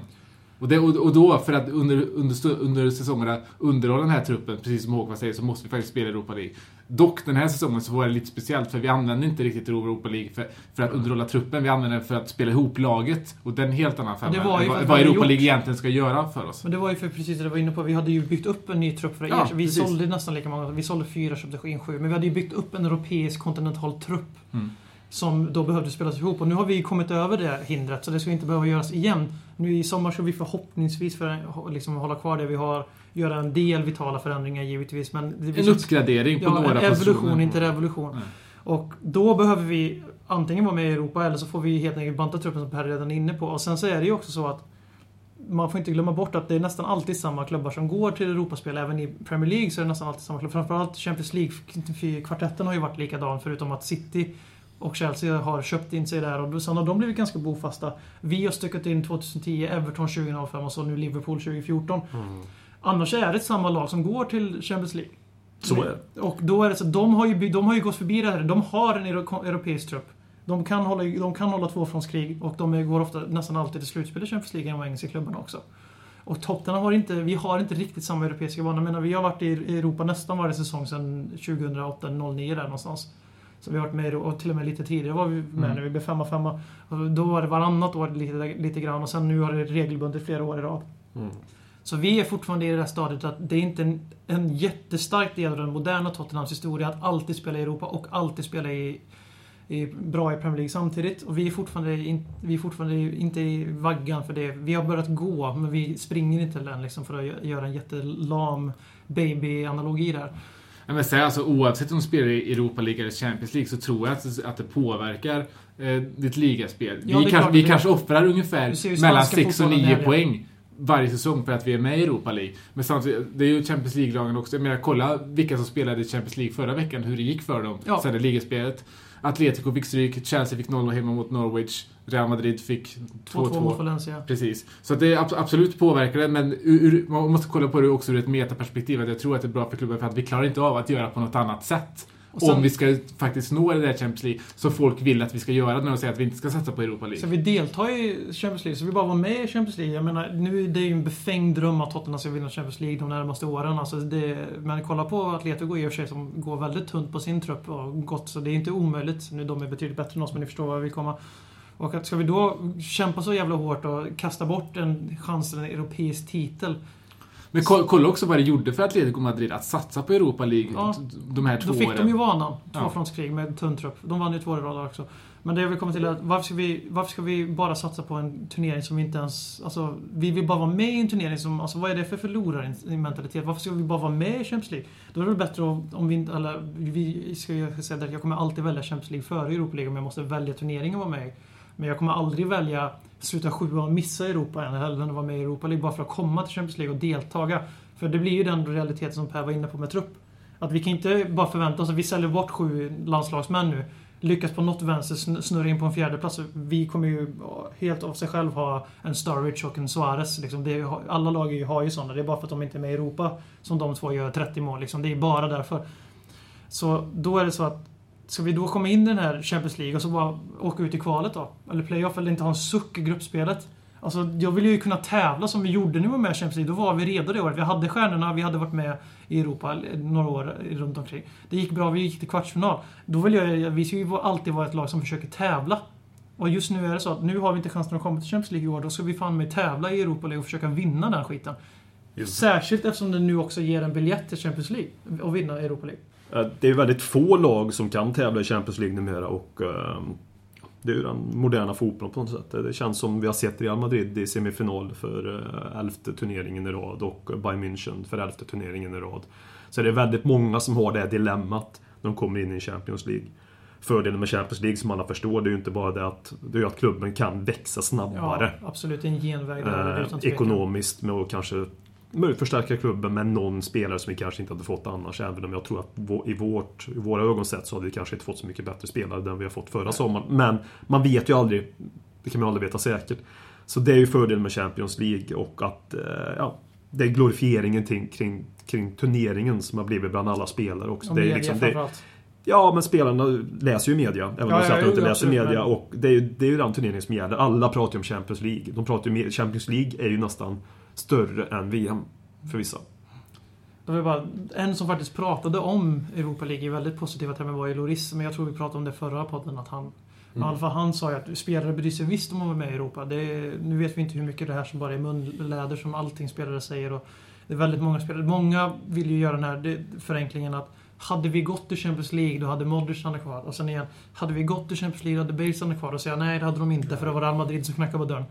Och, det, och, då, för att under, under, under säsongerna underhålla den här truppen, precis som Håkman säger, så måste vi faktiskt spela Europa League. Dock, den här säsongen så var det lite speciellt, för vi använde inte riktigt Europa League för, för att underhålla truppen. Vi använde den för att spela ihop laget. Och en helt annan femma än vad, vad Europa League egentligen ska göra för oss. Men det var ju för precis det du var inne på. Vi hade ju byggt upp en ny trupp för Ja, er. Vi precis. sålde nästan lika många. Vi sålde fyra, köpte in sju. Men vi hade ju byggt upp en europeisk kontinental trupp. Mm. som då behövde spelas ihop. Och nu har vi kommit över det hindret, så det ska inte behöva göras igen. Nu i sommar ska vi förhoppningsvis för, liksom, hålla kvar det vi har, göra en del vitala förändringar givetvis. Men det En uppgradering på ja, några en positioner. evolution, inte revolution. Nej. Och då behöver vi antingen vara med i Europa eller så får vi helt enkelt banta truppen som Per redan är inne på. Och sen så är det ju också så att man får inte glömma bort att det är nästan alltid samma klubbar som går till Europaspel. Även i Premier League så är det nästan alltid samma klubbar. Framförallt Champions League-kvartetten har ju varit likadan förutom att City och Chelsea har köpt in sig där och sen har de blivit ganska bofasta. Vi har stökat in 2010, Everton 2005 och så nu Liverpool 2014. Annars är det samma lag som går till Champions League. Så är det. Och då är det så de har ju, de har ju gått förbi det här. De har en euro- europeisk trupp. De kan hålla, de kan hålla tvåfrontskrig och de går ofta, nästan alltid till slutspel i Champions League de engelska klubbarna också. Och Tottenham har inte, vi har inte riktigt samma europeiska vana. Menar, vi har varit i Europa nästan varje säsong sedan 2008-09 där någonstans. Så vi har varit med och till och med lite tidigare var vi med Mm. när vi blev femma, femma. Då var det varannat år lite, lite grann och sen nu har det regelbundet flera år i rad. Mm. Så vi är fortfarande i det där stadiet att det är inte en, en jättestark del av den moderna Tottenhams historia att alltid spela i Europa och alltid spela i, i, bra i Premier League samtidigt. Och vi är, fortfarande in, vi är fortfarande inte i vaggan för det. Vi har börjat gå, men vi springer inte än liksom för att gö- göra en jättelam baby-analogi där. Men sen, alltså, oavsett om du spelar i Europa League eller Champions League så tror jag att, att det påverkar eh, ditt ligaspel. Ja, vi kanske, vi kanske offrar ungefär mellan spanska 6 och fotbollen 9 här, ja. poäng varje säsong för att vi är med i Europa League. Men samtidigt, det är ju Champions League-lagen också. Jag menar, kolla vilka som spelade i Champions League förra veckan, hur det gick för dem Ja. sen i ligaspelet. Atletico fick stryk, Chelsea fick 0 hemma mot Norwich, Real Madrid fick 2-2 mot 2-2. Valencia. Precis. Så det är ab- absolut påverkar det, men ur, man måste kolla på det också ur ett metaperspektiv. Att jag tror att det är bra för klubben för att vi klarar inte av att göra på något annat sätt. Sen- om vi ska faktiskt nå det där Champions League, som folk vill att vi ska göra när de säger att vi inte ska satsa på Europa League. Så vi deltar i Champions League, så vi bara var med i Champions League. Jag menar, nu är det ju en befängd dröm att Tottenham ska vinna Champions League de närmaste åren. Alltså det, men kolla på Atletico i och för sig som går väldigt tunt på sin trupp och gott, så det är inte omöjligt. Nu de är betydligt bättre än oss, men ni förstår vad vi kommer. Och att ska vi då kämpa så jävla hårt och kasta bort en chans till en europeisk titel. Men ko- kolla också vad det gjorde för Atletico Madrid att satsa på Europa League Ja. de här två Då fick åren. de ju vanan. Tvåfrontskrig med tunn trupp. De vann ju två i rad också. Men det jag vill komma till är att varför ska, vi, varför ska vi bara satsa på en turnering som vi inte ens... Alltså, vi vill bara vara med i en turnering som... Alltså vad är det för förlorarmentalitet? Varför ska vi bara vara med i Champions League? Då är det väl bättre om om vi inte... Eller vi ska ju säga att jag kommer alltid välja Champions League före Europa League om jag måste välja turneringen att vara med i. Men jag kommer aldrig välja sluta sjua och missa Europa än hellre än att vara med i Europa League bara för att komma till Champions League och deltaga. För det blir ju den realiteten som Per var inne på med trupp. Att vi kan inte bara förvänta oss att vi säljer bort sju landslagsmän nu. Lyckas på något vänster snurra in på en fjärde plats. Vi kommer ju helt av sig själv ha en Sturridge och en Suarez. Liksom. Det är, alla lag har ju sådana. Det är bara för att de inte är med i Europa som de två gör 30 mål. Liksom. Det är bara därför. Så då är det så att Ska vi då komma in i den här Champions League och så bara åka ut i kvalet då? Eller playoff eller inte ha en suck i gruppspelet? Alltså, jag vill ju kunna tävla som vi gjorde var med Champions League. Då var vi redo det året. Vi hade stjärnorna, vi hade varit med i Europa några år runt omkring. Det gick bra, vi gick till kvartsfinal. Då vill jag, vi ska ju alltid vara ett lag som försöker tävla. Och just nu är det så att nu har vi inte chansen att komma till Champions League i år. Då ska vi fan med tävla i Europa League och försöka vinna den skiten. Just. Särskilt eftersom det nu också ger en biljett till Champions League. Och vinna Europa League. Eh, Det är väldigt få lag som kan tävla i Champions League numera och ehm, det är ju den moderna fotbollen på något sätt. Det känns som vi har sett Real Madrid i semifinal för eh, elfte turneringen i rad och Bayern München för elfte turneringen i rad. Så det är väldigt många som har det här dilemmat när de kommer in i Champions League. Fördelen med Champions League som alla förstår, det är ju inte bara det att, det är att klubben kan växa snabbare. Ja, absolut. En genväg där, Eh, ekonomiskt med att kanske möjligt förstärka klubben med någon spelare som vi kanske inte hade fått annars. Även om jag tror att i, vårt, i våra ögon sett så hade vi kanske inte fått så mycket bättre spelare än vi har fått förra sommaren. Men man vet ju aldrig. Det kan man aldrig veta säkert. Så det är ju fördelen med Champions League och att eh, ja, det är glorifieringen kring, kring, kring turneringen som har blivit bland alla spelare också. Och det är media liksom, det. Ja, men spelarna läser ju media. Även om Ja, de säger att de inte läser absolut, media. men- Och det är, ju, det är ju den turneringen som gäller. Alla pratar ju om Champions League. De pratar ju Champions League är ju nästan större än VM. För vissa. Det var bara, en som faktiskt pratade om Europa League i väldigt positiva termer var ju Loris, men jag tror vi pratade om det förra podden. Att han, alla fall han sa ju att spelare bryr sig visst om att vara med i Europa. Är, nu vet vi inte hur mycket det här som bara är munläder som allting spelare säger. Och det är väldigt många spelare. Många vill ju göra den här förenklingen att hade vi gått till Champions League, då hade Modric stannat kvar. Och sen igen, hade vi gått till Champions League, då hade Bale stannat kvar. Och säga nej, det hade de inte, för det var Real Madrid som knackade på dörren.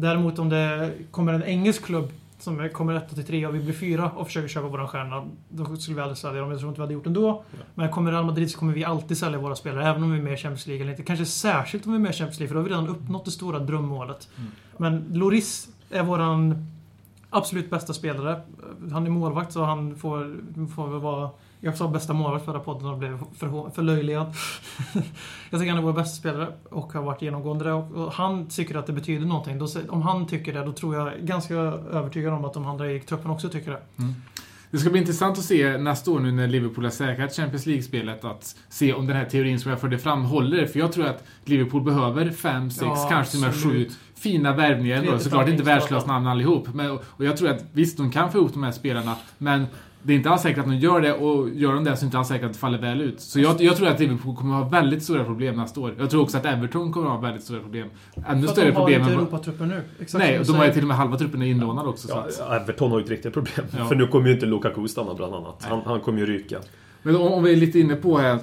Däremot om det kommer en engelsk klubb som kommer etta till tre och vi blir fyra och försöker köpa våran stjärna, då skulle vi aldrig sälja dem. Jag tror inte vi hade gjort det ändå. Men kommer Real Madrid så kommer vi alltid sälja våra spelare, även om vi är med i Champions League eller inte. Kanske särskilt om vi är med i Champions League, för då har vi redan uppnått det stora drömmålet. Men Loris är våran absolut bästa spelare. Han är målvakt så han får, får väl vara... Jag sa bästa målvakt förra podden och blev för, förlöjligad. jag tycker han är vår bästa spelare och har varit genomgående där. Och, han tycker att det betyder någonting. Då, om han tycker det, då tror jag ganska övertygad om att de andra i truppen också tycker det. Det ska bli intressant att se nästa år nu när Liverpool har säkrat Champions League-spelet att se om den här teorin som jag förde fram håller. För jag tror att Liverpool behöver fem, sex, Ja, kanske till och med sju fina värvningar. ändå. Såklart inte startning, världsklass namn allihop. Men, och jag tror att visst, de kan få ihop de här spelarna, men det är inte alls säkert att de gör det och gör de det så är det inte alls säkert att det faller väl ut. Så jag, jag tror att Liverpool kommer att ha väldigt stora problem nästa år. Jag tror också att Everton kommer att ha väldigt stora problem. Ännu För större de har problem inte Europatrupper nu. Exakt Nej, och de har ju till och med halva truppen är inlånad också. Ja, så att, Everton har ju ett riktigt problem. Ja. För nu kommer ju inte Lukaku stanna bland annat. Han, han kommer ju ryka. Men om, om vi är lite inne på här,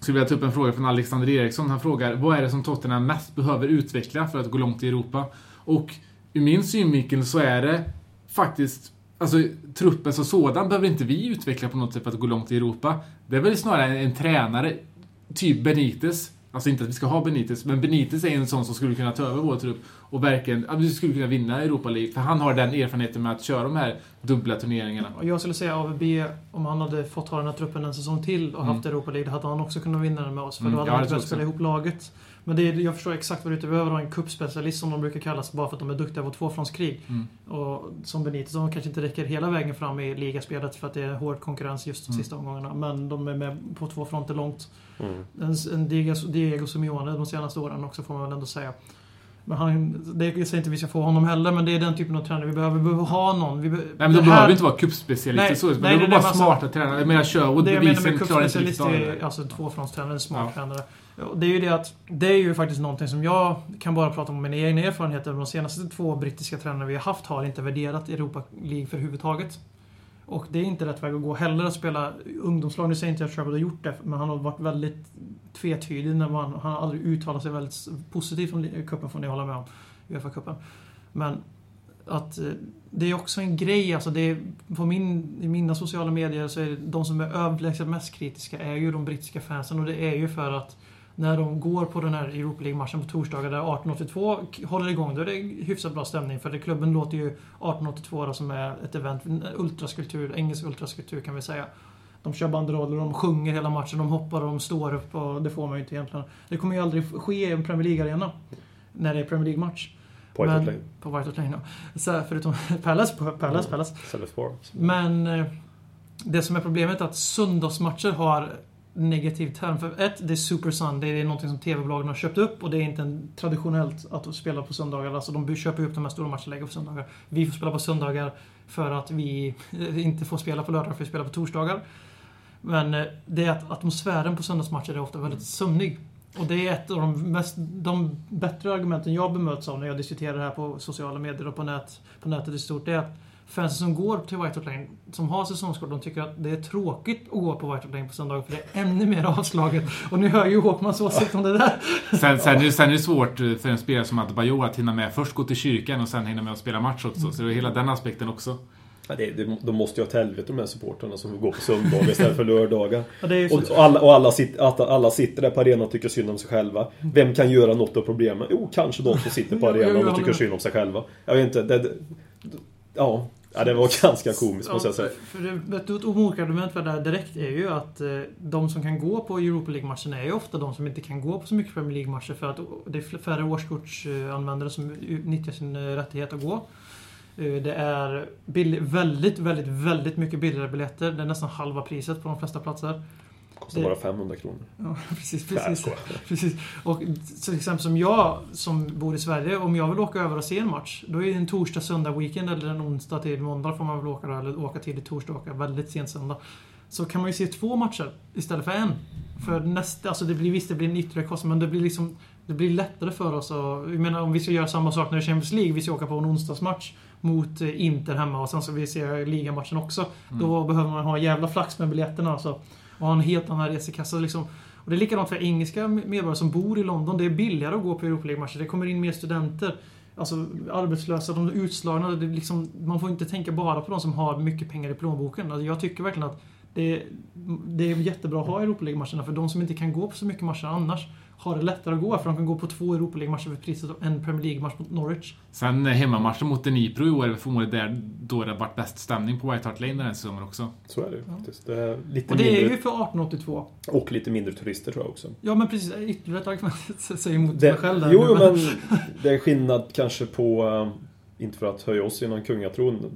så vill jag ta upp en fråga från Alexander Eriksson. Han frågar, vad är det som Tottenham mest behöver utveckla för att gå långt i Europa? Och ur min synvinkel så är det faktiskt, alltså truppen som sådan behöver inte vi utveckla på något sätt för att gå långt i Europa. Det är väl snarare en, en tränare, typ Benitez. Alltså inte att vi ska ha Benitez, men Benitez är en sån som skulle kunna ta över vår trupp och verkligen, ja, vi skulle kunna vinna Europa League. För han har den erfarenheten med att köra de här dubbla turneringarna. Jag skulle säga AVB, om han hade fått ha den här truppen en säsong till och haft Europa League, hade han också kunnat vinna den med oss. För Mm, då hade ja, han behövt spela ihop laget. Men det är, jag förstår exakt vad du är ute Vi behöver ha en kuppspecialist som de brukar kallas, bara för att de är duktiga på tvåfrontskrig. Mm. Och som Benitez, de kanske inte räcker hela vägen fram i ligaspelet för att det är hård konkurrens just de Mm. sista omgångarna. Men de är med på två fronter långt. Mm. En, en Diego, Diego Simeone de senaste åren också, får man väl ändå säga. Men han, det jag säger inte att vi ska få honom heller, men det är den typen av tränare vi behöver. Vi behöver ha någon. Vi be, Nej men det de här- behöver inte vara cupspecialister Nej, så. Nej, de nej, är bara smarta tränare. Jag menar Sherwood Det bevisligen klarar inte riktigt av det. är alltså tvåfrontstränare, en smart Ja. tränare. Det är ju det att, det är ju faktiskt någonting som jag kan bara prata om mina egna erfarenheter. De senaste två brittiska tränarna vi har haft har inte värderat Europa League för huvudtaget. Och det är inte rätt väg att gå heller att spela ungdomslag. Nu säger inte jag att Trevor har gjort det, men han har varit väldigt tvetydig. När man, han har aldrig uttalat sig väldigt positivt om cupen, får ni hålla med om. Uefa-cupen. Men att eh, det är också en grej, alltså det är, på min, i mina sociala medier så är det de som är överlägset mest kritiska är ju de brittiska fansen och det är ju för att när de går på den här Europa League-matchen på torsdagar där 1882 k- håller igång, då är det hyfsat bra stämning för det, klubben låter ju 1882 då, som är ett event, en ultraskulptur, engelsk ultraskulptur kan vi säga. De kör banderoller, de sjunger hela matchen, de hoppar och de står upp och det får man ju inte egentligen. Det kommer ju aldrig ske i en Premier League-arena. När det är Premier League-match. På White Hart Lane. På White Hart Lane, ja. Så förutom Palace, på Palace, Palace. Park. Men eh, det som är problemet är att söndagsmatcher har negativ term. För ett, det är Super Sunday. Det är någonting som TV-bolagen har köpt upp och det är inte en traditionellt att spela på söndagar. Alltså de köper ju upp de här stora lägger på söndagar. Vi får spela på söndagar för att vi eh, inte får spela på lördagar för vi spelar på torsdagar. Men eh, det är att atmosfären på söndagsmatcher är ofta väldigt sömnig. Och det är ett av de, mest, de bättre argumenten jag bemöts av när jag diskuterar det här på sociala medier och på, nät, på nätet i stort. Det är att fansen som går till White Hart Lane, som har säsongskort, de tycker att det är tråkigt att gå på White Hart Lane på söndagar för det är ännu mer avslaget. Och ni hör ju Håkmans åsikt om det där. Sen, sen, är det, sen är det svårt för en spelare som Adebayor att hinna med först gå till kyrkan och sen hinna med att spela match också. Så det är hela den aspekten också. Ja, det, det, de måste ju ha ett helvete de här supportrarna som går på söndagar istället för lördagar. Så, Och, och, alla, och alla, sit, alla sitter där på arenan och tycker synd om sig själva. Vem kan göra något av problemet? Jo, kanske de som sitter på Ja, arenan och tycker synd om sig själva. Jag vet inte. Det, det, ja, ja, det var ganska komiskt måste jag säga. För det, ett motargument för det här direkt är ju att eh, de som kan gå på Europa League-matcherna är ju ofta de som inte kan gå på så mycket Premier League-matcher för att det är färre årskortsanvändare som nyttjar sin eh, rättighet att gå. Eh, Det är bill- väldigt, väldigt, väldigt mycket billigare biljetter. Det är nästan halva priset på de flesta platser. Kostar det- bara 500 kronor. Ja, precis, precis. precis. Och till exempel som jag, som bor i Sverige, om jag vill åka över och se en match, då är det en torsdag, söndag, weekend eller en onsdag till måndag får man väl åka då, eller åka tidigt torsdag och åka väldigt sent söndag. Så kan man ju se två matcher istället för en. För nästa, alltså det blir visst, det blir en ytterligare kostnad, men det blir liksom det blir lättare för oss att... Jag menar om vi ska göra samma sak när det är Champions League, vi ska åka på en onsdagsmatch mot eh, Inter hemma och sen så vi ser ligamatchen också. Då behöver man ha jävla flax med biljetterna alltså och ha en helt annan resekassa. Liksom. Och det är likadant för engelska medborgare som bor i London. Det är billigare att gå på Europa League-matcher. Det kommer in mer studenter. Alltså arbetslösa, de utslagna. Det är liksom, man får inte tänka bara på de som har mycket pengar i plånboken. Alltså jag tycker verkligen att det, det är jättebra att ha Europa League-matcherna för de som inte kan gå på så mycket matcher annars har det lättare att gå för de kan gå på två Europa League-matcher för priset av en Premier League-match mot Norwich. Sen eh, hemmamatchen mot Dnipro i år är förmodligen där då det har varit bäst stämning på White Hart Lane den här säsongen också. Så är det ju faktiskt. Det är lite Och det är mindre, ju för 1882. och lite mindre turister tror jag också. Ja men precis, ytterligare ett argument säga emot Det, mig själv där. jo, men det är skillnad kanske på, eh, inte för att höja oss i någon kungatron,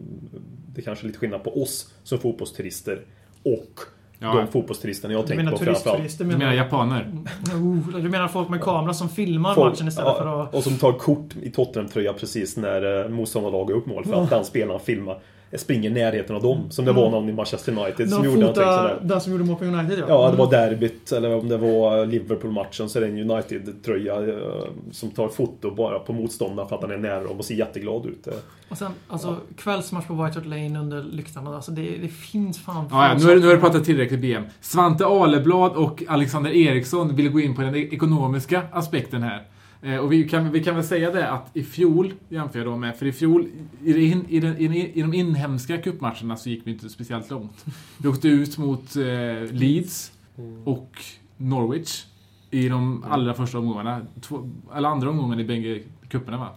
det är kanske lite skillnad på oss som fotbollsturister och Ja. de fotbollsturisterna jag tänker menar på framförallt. Du menar japaner? Oh, du menar folk med kamera som filmar Folk- matchen istället ja, för att... Och som tar kort i Tottenham-tröja precis när eh, motståndarlaget upp mål för att den spelaren filmar springer i närheten av dem. Som det var någon i Manchester United som De gjorde någonting sådär. den som gjorde mål på United ja. Ja, det var derbyt eller om det var Liverpool-matchen så är det en United-tröja eh, som tar foto bara på motståndaren för att han är nära dem och ser jätteglad ut. Eh, Och sen, alltså kvällsmatch på White Hart Lane under lyktarna. Alltså det, det finns fan... Ja, ja, nu har nu har du pratat tillräckligt BM. Svante Aleblad och Alexander Eriksson vill gå in på den ekonomiska aspekten här. Eh, och vi kan, vi kan väl säga det att i fjol, jämför jag då med, för i fjol, i, det in, i, den, i, i de inhemska cupmatcherna så gick vi inte speciellt långt. Vi åkte ut mot eh, Leeds och Norwich i de allra första omgångarna. Två, eller andra omgången i bägge cuperna va.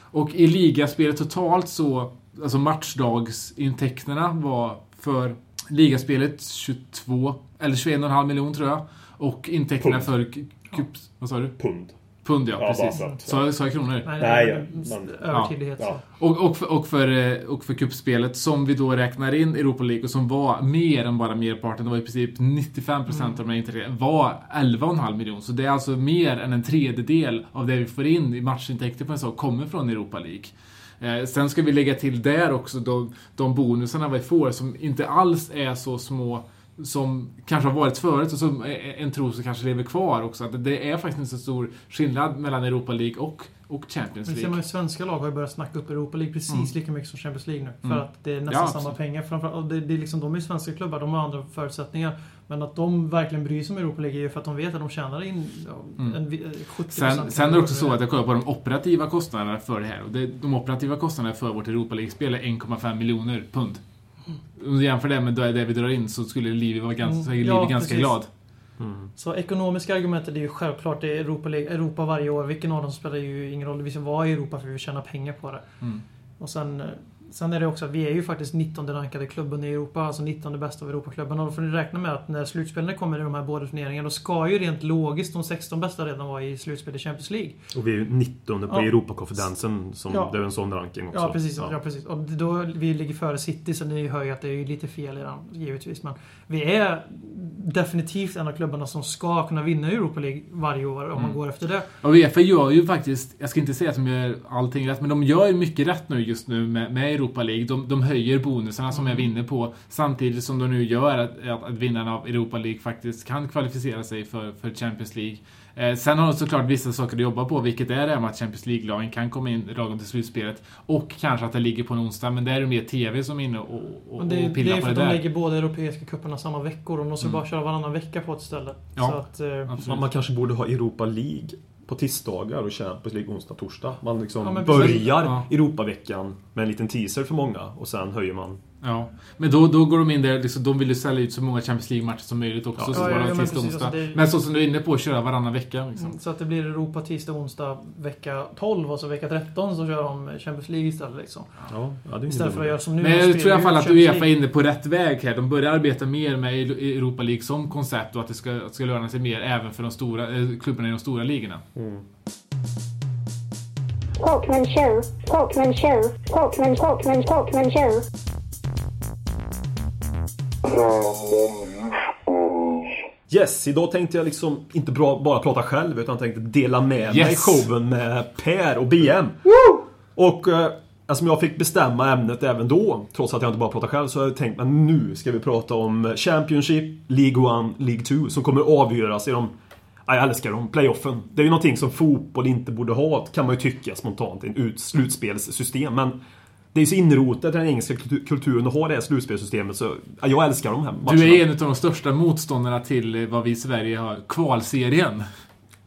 Och i ligaspelet totalt så, alltså matchdagsintäkterna var för ligaspelet 22, eller 21,5 miljoner tror jag. Och intäkterna Pund. för ku- cups... Vad sa du? pund. Pund ja, Ja, precis. Sa sa jag kronor? Nej, Nej, nej, man- övertydlighet. ja. Och, och, för, och, för, eh, och för cupspelet som vi då räknar in Europa League och som var mer än bara merparten, det var i princip 95% av de här intäkterna, var 11,5 miljoner. Så det är alltså mer än en tredjedel av det vi får in i matchintäkter på en sak kommer från Europa League. Eh, sen ska vi lägga till där också de, de bonusarna vi får som inte alls är så små som kanske har varit förut och som en tro som kanske lever kvar också. Att det är faktiskt inte så stor skillnad mellan Europa League och, och Champions Men ser League. man ju svenska lag har ju börjat snacka upp Europa League precis Mm. lika mycket som Champions League nu. För Mm. att det är nästan Ja, samma absolut. pengar. Framförallt, det, det är liksom, de är ju svenska klubbar, de har andra förutsättningar. Men att de verkligen bryr sig om Europa League är ju för att de vet att de tjänar in ja, Mm. en, vi- eh, 70% Sen, sen är det också så att jag kollar på de operativa kostnaderna för det här. Och det, de operativa kostnaderna för vårt Europa League-spel är 1,5 miljoner pund. Om du jämför det med det vi drar in så skulle Livi vara ganska, Mm. Ja, ganska precis. glad. Så ekonomiska argumentet är ju självklart. Det är Europa, Europa varje år. Vilken av dem spelar ju ingen roll. Vi ska vara i Europa för vi vill tjäna pengar på det. Mm. Och sen, eh, sen är det också att vi är ju faktiskt 19 rankade klubben i Europa. Alltså 19 bästa av Europaklubben. Och då får ni räkna med att när slutspelen kommer i de här båda turneringarna, då ska ju rent logiskt de 16 bästa redan vara i slutspel i Champions League. Och vi är ju 19 på Ja. Europakonferensen, som Ja. det är en sån ranking också. Ja, precis. Ja. precis. Och då, vi ligger före City, så ni hör ju att det är ju lite fel i den, givetvis. Men vi är definitivt en av klubbarna som ska kunna vinna Europa League varje år om man Mm. går efter det. Och Uefa gör ju faktiskt, jag ska inte säga att de gör allting rätt, men de gör ju mycket rätt nu just nu med, med Europa League. De, de höjer bonusarna som jag Mm. vinner på, samtidigt som de nu gör att, att, att vinnarna av Europa League faktiskt kan kvalificera sig för, för Champions League. Eh, sen har de såklart vissa saker att jobba på, vilket är det med att Champions League-lagen kan komma in ragom till slutspelet. Och kanske att det ligger på en onsdag, men det är det mer TV som är inne och, och, Men det, och det pillar är på för det att de där. lägger båda europeiska cuperna samma veckor. Och de måste Mm. bara köra varannan vecka på ett ställe. Ja, Så att, eh, man kanske borde ha Europa League på tisdagar och Champions League onsdag, torsdag. Man liksom Ja, börjar Ja. Europaveckan med en liten teaser för många och sen höjer man. Ja, men då, då går de in där, liksom, de vill ju sälja ut så många Champions League-matcher som möjligt också. Ja. så Ja, bara ja, ja, men precis, alltså det- Men så som du är inne på, köra varannan vecka. Liksom. Mm, Så att det blir Europa tisdag, onsdag, vecka 12 och så vecka 13 så kör de Champions League istället. Liksom. Ja, ja Istället för att göra som nu. Men jag tror i alla fall att Uefa är inne på rätt väg här. De börjar arbeta mer med Eu- Europa League som koncept och att det ska, att det ska löna sig mer även för de stora eh, klubbarna i de stora ligorna. Talkman show, Talkman show, Talkman, Talkman, Talkman show. Yes, idag tänkte jag liksom inte bra, bara prata själv utan tänkte dela med mig Yes. showen med Per och BM. Och eh, eftersom jag fick bestämma ämnet även då, trots att jag inte bara pratar själv, så har jag tänkt att nu ska vi prata om Championship, League 1, League 2 som kommer avgöras i de Ja, jag älskar dem. Playoffen. Det är ju någonting som fotboll inte borde ha, kan man ju tycka spontant. En ut, slutspelssystem. Men Det är så inrotat i den engelska kultu- kulturen att ha det här slutspelssystemet så ja, jag älskar de här matcherna. Du är en av de största motståndarna till eh, vad vi i Sverige har, kvalserien.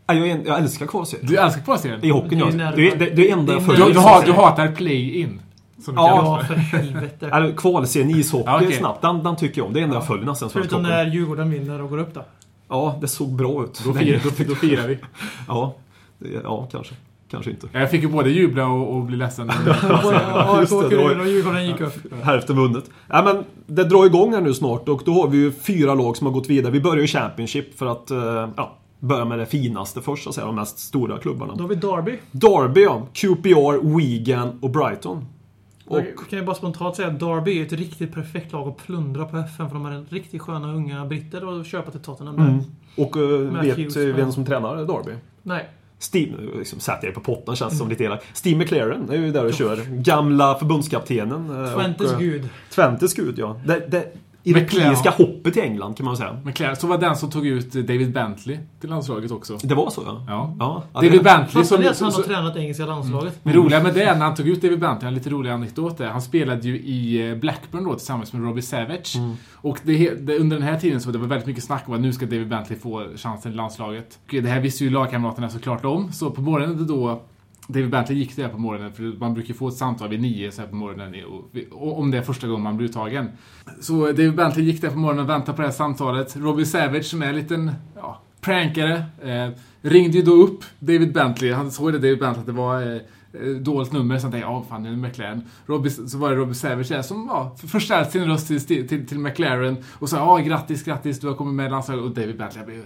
Ja, jag, en, jag älskar kvalserien. Du älskar kvalserien? I hockeyn, ja. Det är Det enda jag följer. Du, du, har, du hatar play-in. Som Ja. för. helvete. Eller kvalserien i ishockey Ja, okej. snabbt, den, den tycker jag om. Det är det enda jag följer nästan. Förutom när Djurgården vinner och går upp då. Ja, det såg bra ut. Då, firar, då, då firar vi. Ja, det, ja kanske. Kanske inte. Jag fick ju både jubla och, och bli ledsen. AIK just det, åker det var- ur och Djurgården gick upp. Hälften vunnet. Ja, men det drar igång här nu snart och då har vi ju fyra lag som har gått vidare. Vi börjar ju Championship för att eh, ja, börja med det finaste först, så att säga, de mest stora klubbarna. Då har vi Derby. Derby, ja. QPR, Wigan och Brighton. Och, Och kan jag bara spontant säga att Derby är ett riktigt perfekt lag att plundra på FN för de är en riktigt sköna unga britter att köpa till Tottenham. mm. och eh, vet eh, vem som tränar Derby? Nej. Steve, liksom sätter på potten känns som lite elak. Steve McLaren är ju där och kör. Gamla förbundskaptenen. eh, Twentes och, eh, gud. Twentes gud, ja. Det, det. Europeiska hoppet i England kan man säga. Men Claire, så var den som tog ut David Bentley till landslaget också. Det var så ja. Ja. ja David det- Bentley som... att han så- har tränat engelska landslaget? Det roliga med det, när han tog ut David Bentley, en lite rolig anekdot där. Han spelade ju i eh, Blackburn då tillsammans med Robbie Savage. Mm. Och det, det, under den här tiden så det var väldigt mycket snack om att nu ska David Bentley få chansen i landslaget. Och det här visste ju lagkamraterna såklart om. Så på morgonen då David Bentley gick där på morgonen, för man brukar få ett samtal vid nio så här på morgonen om det är första gången man blir uttagen. Så David Bentley gick där på morgonen och väntade på det här samtalet. Robbie Savage som är en liten ja, prankare eh, ringde ju då upp David Bentley. Han såg det David Bentley att det var eh, eh, dåligt nummer, så han tänkte ja fan det är McLaren. Robbie, så var det Robbie Savage där som ja, förstärkte sin röst till, till, till McLaren och sa ja grattis, grattis du har kommit med i landslaget. Och David Bentley blev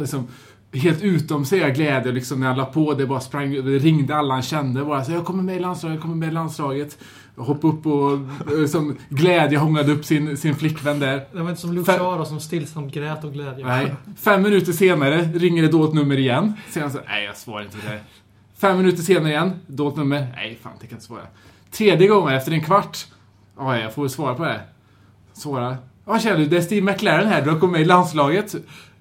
liksom helt utom sig av glädje liksom när han la på det bara sprang, ringde alla han kände bara så jag kommer med i landslaget, jag kommer med i landslaget. Hoppade upp och eh, som glädje hånglade upp sin, sin flickvän där. Det var inte som då, som stillsamt grät och glädje. Nej. Fem minuter senare ringer det dolt nummer igen. Sen så, nej jag svarar inte på det. Fem minuter senare igen, dolt nummer. Nej, fan det kan jag inte svara. Tredje gången efter en kvart. Ja, jag får svara på det. Svara. Ja, tjena du, det är Steve McLaren här. Du har kommit med i landslaget.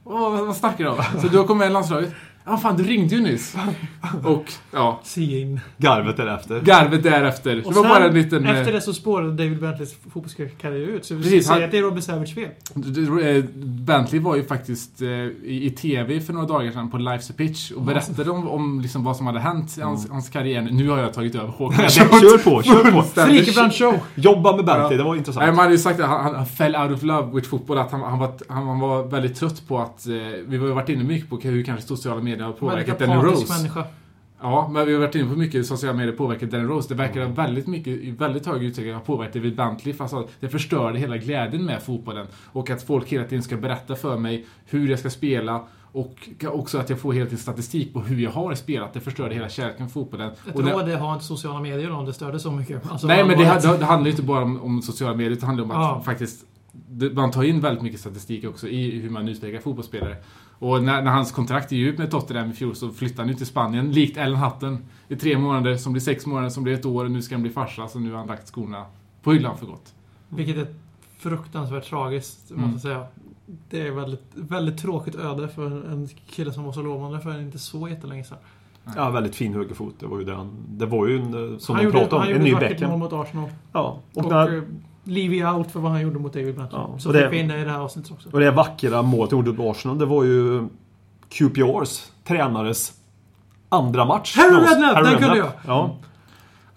Vad snackar du om? Så du har kommit med i landslaget? Ja, fan du ringde ju nyss. Och, ja. In. Garvet därefter. Garvet därefter. Det Och var sen, bara en liten... eh, efter det så spårade David Bentleys fotbollskarriär ut. Så vi Precis, säga han- att det är Robbie Savage fel. Eh, Bentley var ju faktiskt eh, i, i TV för några dagar sedan på Life's a Pitch och berättade om, om liksom vad som hade hänt i hans, hans karriär. Nu har jag tagit över Håkan. Kör på, kör på. Frikebrand show! Jobba med Bentley, Ja. det var Nej, intressant. man hade ju sagt att han, han fell out of love with football. Att han, han, var, han, var väldigt trött på att... Eh, vi har ju varit inne mycket på hur kanske sociala medier har Väldigt påverkat Danny Rose. människa. Ja, men vi har varit inne på mycket sociala medier påverkat Danny Rose. Det verkar ha väldigt mycket, i väldigt hög utsträckning ha påverkat David Bentley. Fast det förstörde hela glädjen med fotbollen. Och att folk hela tiden ska berätta för mig hur jag ska spela. Och också att jag får hela tiden statistik på hur jag har spelat. Det förstörde hela kärleken för fotbollen. Jag Och det- tror det har inte sociala medier om det störde så mycket. Alltså, Nej, men det, det, det handlar ju inte bara om, om sociala medier, det handlar om att Ja. faktiskt man tar in väldigt mycket statistik också i hur man utvecklar fotbollsspelare. Och när, när hans kontrakt gick ut med Tottenham i fjol så flyttade han ut till Spanien, likt Ellen Hutton, i tre månader, som blir sex månader, som blir ett år, och nu ska han bli farsa, så nu har han lagt skorna på hyllan för gott. Vilket är fruktansvärt tragiskt, Mm. måste jag säga. Det är väldigt, väldigt tråkigt öde för en kille som var så lovande för inte så jättelänge sedan. Ja, väldigt fin högerfot. Det var ju det han... Det var ju en, eh, som han de gjorde, pratade om, han en gjorde ny ett vackert mål Beckham. mot Arsenal. Ja, och, Och, när, eh, Levy out för vad han gjorde mot David Bentley. Ja, så och fick det- vi in det i det här avsnittet också. och det vackra målet han gjorde mot Arsenal, det var ju QPRs tränares andra match. Harry. Redknapp, den kunde Redknapp. Ja.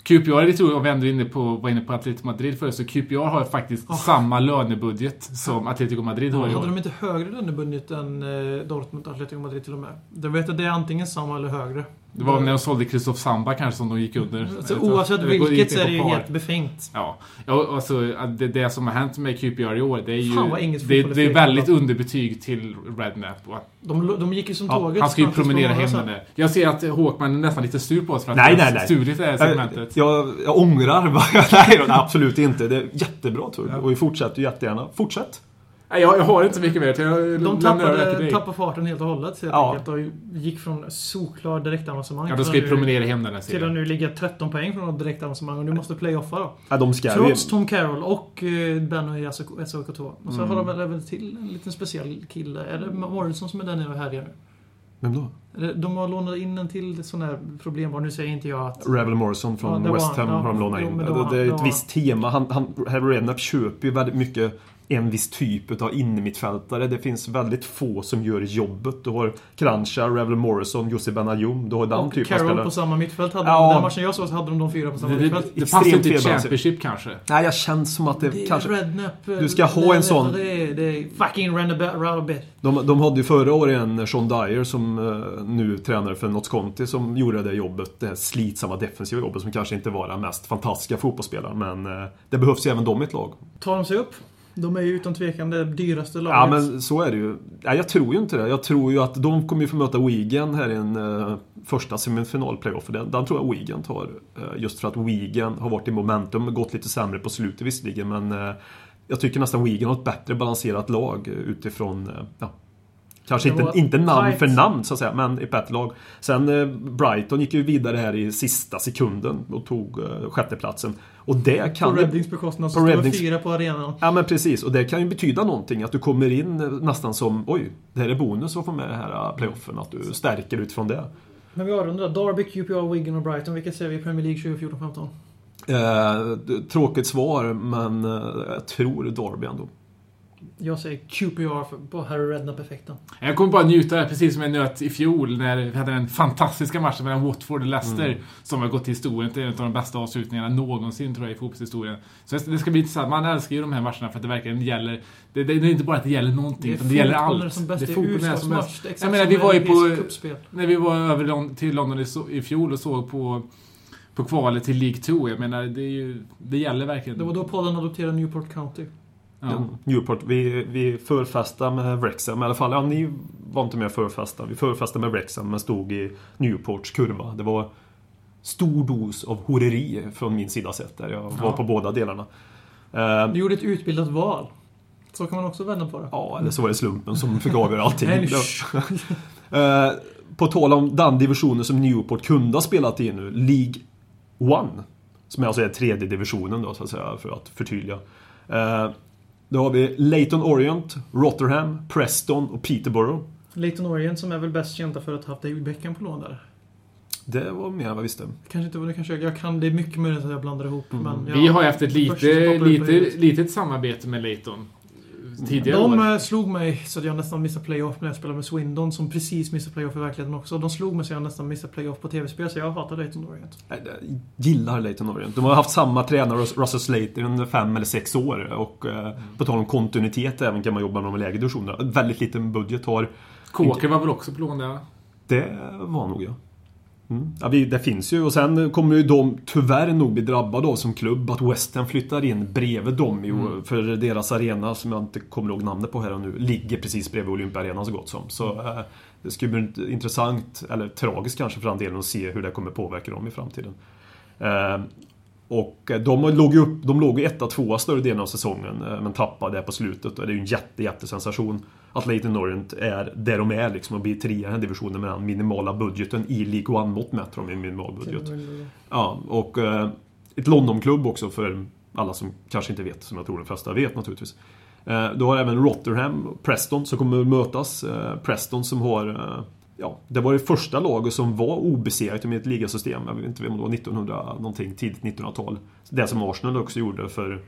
QPR är lite roligt, om vi ändå inne på, var inne på Atletico Madrid förut, så QPR har faktiskt Oh. samma lönebudget som Atletico Madrid har i Hade de inte högre lönebudget än eh, Dortmund och Atletico Madrid till och med? Jag vet att det är antingen samma eller högre. Det var när de sålde Christoph Samba kanske som de gick under. Alltså, oavsett det vilket så är det ju helt befängt. Ja, ja alltså det, det som har hänt med QPR i år, det är ju... Fan, det, det är väldigt underbetyg till Redknapp. Att, De, de gick ju som ja, tåget. han ska ju promenera hem sedan. där. Jag ser att Håkman är nästan lite sur på oss för att Nej, nej, nej. stulit det här segmentet. Jag, jag ångrar. nej, absolut inte. Det är jättebra Tugg. Ja. Och vi fortsätter jättegärna. Fortsätt. Nej, jag, jag har inte mycket mer. Jag De tappade, tappade farten helt och hållet helt Ja. enkelt och gick från solklar direktavancemang Ja, då ska att vi nu- promenera hem den här till att serien. nu ligga 13 poäng från direktavancemang och nu måste playoffa då. Ja, de ska. Trots Tom Carroll och Benno i SOK2. Och så Mm. har de väl även till en liten speciell kille. Är det Morrison som är där nere och härjar nu? Vem då? De har lånat in en till sån här problembarn. Nu säger inte jag att... Revel Morrison från Ja, West Ham har de lånat Jo, in. men det det, är ett visst tema. Han, han, Harry Redknapp köper ju väldigt mycket en viss typ av innermittfältare. Det finns väldigt få som gör jobbet. Du har Kranjčar, Revel Morrison, Jussi Benayoun. Du har den Och typen av spelare. på samma mittfält hade Ja. de. Den matchen jag såg så hade de de fyra på samma Det, det, mittfält. det Extremt passar inte i. Championship kanske. Nej, jag känns som att det, Det är kanske... Redknapp. Du ska ha en sån- Det är, det är fucking Rabbit. De, de hade ju förra året en Sean Dyer som eh, nu tränar för Notts County som gjorde det jobbet, det här slitsamma defensiva jobbet som kanske inte var den mest fantastiska fotbollsspelaren men eh, det behövs ju även de i ett lag. Tar de sig upp? De är ju utan tvekan det dyraste laget. Ja men så är det ju. Nej, jag tror ju inte det. Jag tror ju att de kommer ju få möta Wigan här i en uh, första semifinal-playoff. Den, den tror jag Wigan tar. Uh, just för att Wigan har varit i momentum, gått lite sämre på slutet visserligen men uh, jag tycker nästan Wigan har ett bättre balanserat lag utifrån ja, Kanske inte, inte namn tight. för namn så att säga, men ett bättre lag. Sen eh, Brighton gick ju vidare här i sista sekunden och tog eh, sjätteplatsen. Och det På kan... ju- Reddings bekostnad så På står fyra på arenan. Ja men precis, och det kan ju betyda någonting att du kommer in eh, nästan som Oj, det här är bonus att få med det här eh, playoffen, att du stärker utifrån det. Men vi avrundar. Derby, QPR, Wigan och Brighton. Vilka ser vi i Premier League 2014-15? Eh, tråkigt svar, men eh, jag tror Derby ändå. Jag säger QPR för, på Harry Redknapp-effekten. Jag kommer bara njuta, precis som jag njöt i fjol när vi hade den fantastiska matchen mellan Watford och Leicester. Mm. Som har gått till historien till en av de bästa avslutningarna någonsin tror jag i fotbollshistorien. Så det ska bli intressant. Man älskar ju de här matcherna för att det verkligen gäller... Det, det, det är inte bara att det gäller någonting, utan det gäller allt. som bäst det i fotbollen är som bäst. Det är exakt Jag menar, vi var ju på... När vi var över till London i, i fjol och såg på, på kvalet till League 2. Jag menar, det, är ju, det gäller verkligen. Det var då podden adopterade Newport County. Ja. Newport, vi, vi förfestade med Wrexham i alla fall. Ja, ni var inte med och förfestade. Vi förfestade med Wrexham men stod i Newports kurva. Det var stor dos av horeri från min sida sett där. Jag var Ja. på båda delarna. Eh, Du gjorde ett utbildat val. Så kan man också vända på det. Ja, eller så var det slumpen som fick avgöra allting. Nej, Eh, på tal om den divisionen som Newport kunde ha spelat i nu, League One. Som alltså är tredje divisionen då, så att säga, för att förtydliga. Då har vi Leyton Orient, Rotherham, Preston och Peterborough. Leighton Orient som är väl bäst kända för att ha haft David Beckham på lån där. Det var mer än vad jag visste. Kanske inte vad det kanske jag kan. Det är mycket möjligt att jag blandar ihop. Mm. Men jag, Vi har haft ett lite, lite, litet samarbete med Leighton. Tidigare De år. eh, slog mig så att jag nästan missade playoff när jag spelade med Swindon som precis missade playoff i verkligheten också. De slog mig så jag nästan missade playoff på tv-spel så jag hatar Leighton Orient. Jag gillar Leyton Orient. De har haft samma tränare, Russell Slater, under fem eller sex år. Och eh, på tal om kontinuitet även kan man jobba med de lägre divisionerna. Väldigt liten budget har Kåker var väl också på lån där? Det var nog ja. Mm. ja det finns ju och sen kommer ju de tyvärr nog bli drabbade av som klubb att West Ham flyttar in bredvid dem. ju, Mm. För deras arena, som jag inte kommer ihåg namnet på här och nu, ligger precis bredvid Olympiarenan så gott som. Så Mm. eh, det ska bli intressant, eller tragiskt kanske för den delen, att se hur det kommer påverka dem i framtiden. Eh, och de låg ju upp, de låg etta, tvåa större delen av säsongen eh, men tappade det på slutet och det är ju en jätte, jättesensation att Leyton Orient är där de är liksom och blir trea i den här divisionen med den minimala budgeten i League One-mått mätt de en minimal budget. Ja, och eh, ett Londonklubb också för alla som kanske inte vet, som jag tror de flesta vet naturligtvis. Eh, du har även Rotherham och Preston som kommer att mötas. Eh, Preston som har eh, Ja, det var det första laget som var obesegrat med ett ligasystem. Jag vet inte vem det var, 1900 någonting, tidigt 1900-tal. Det som Arsenal också gjorde för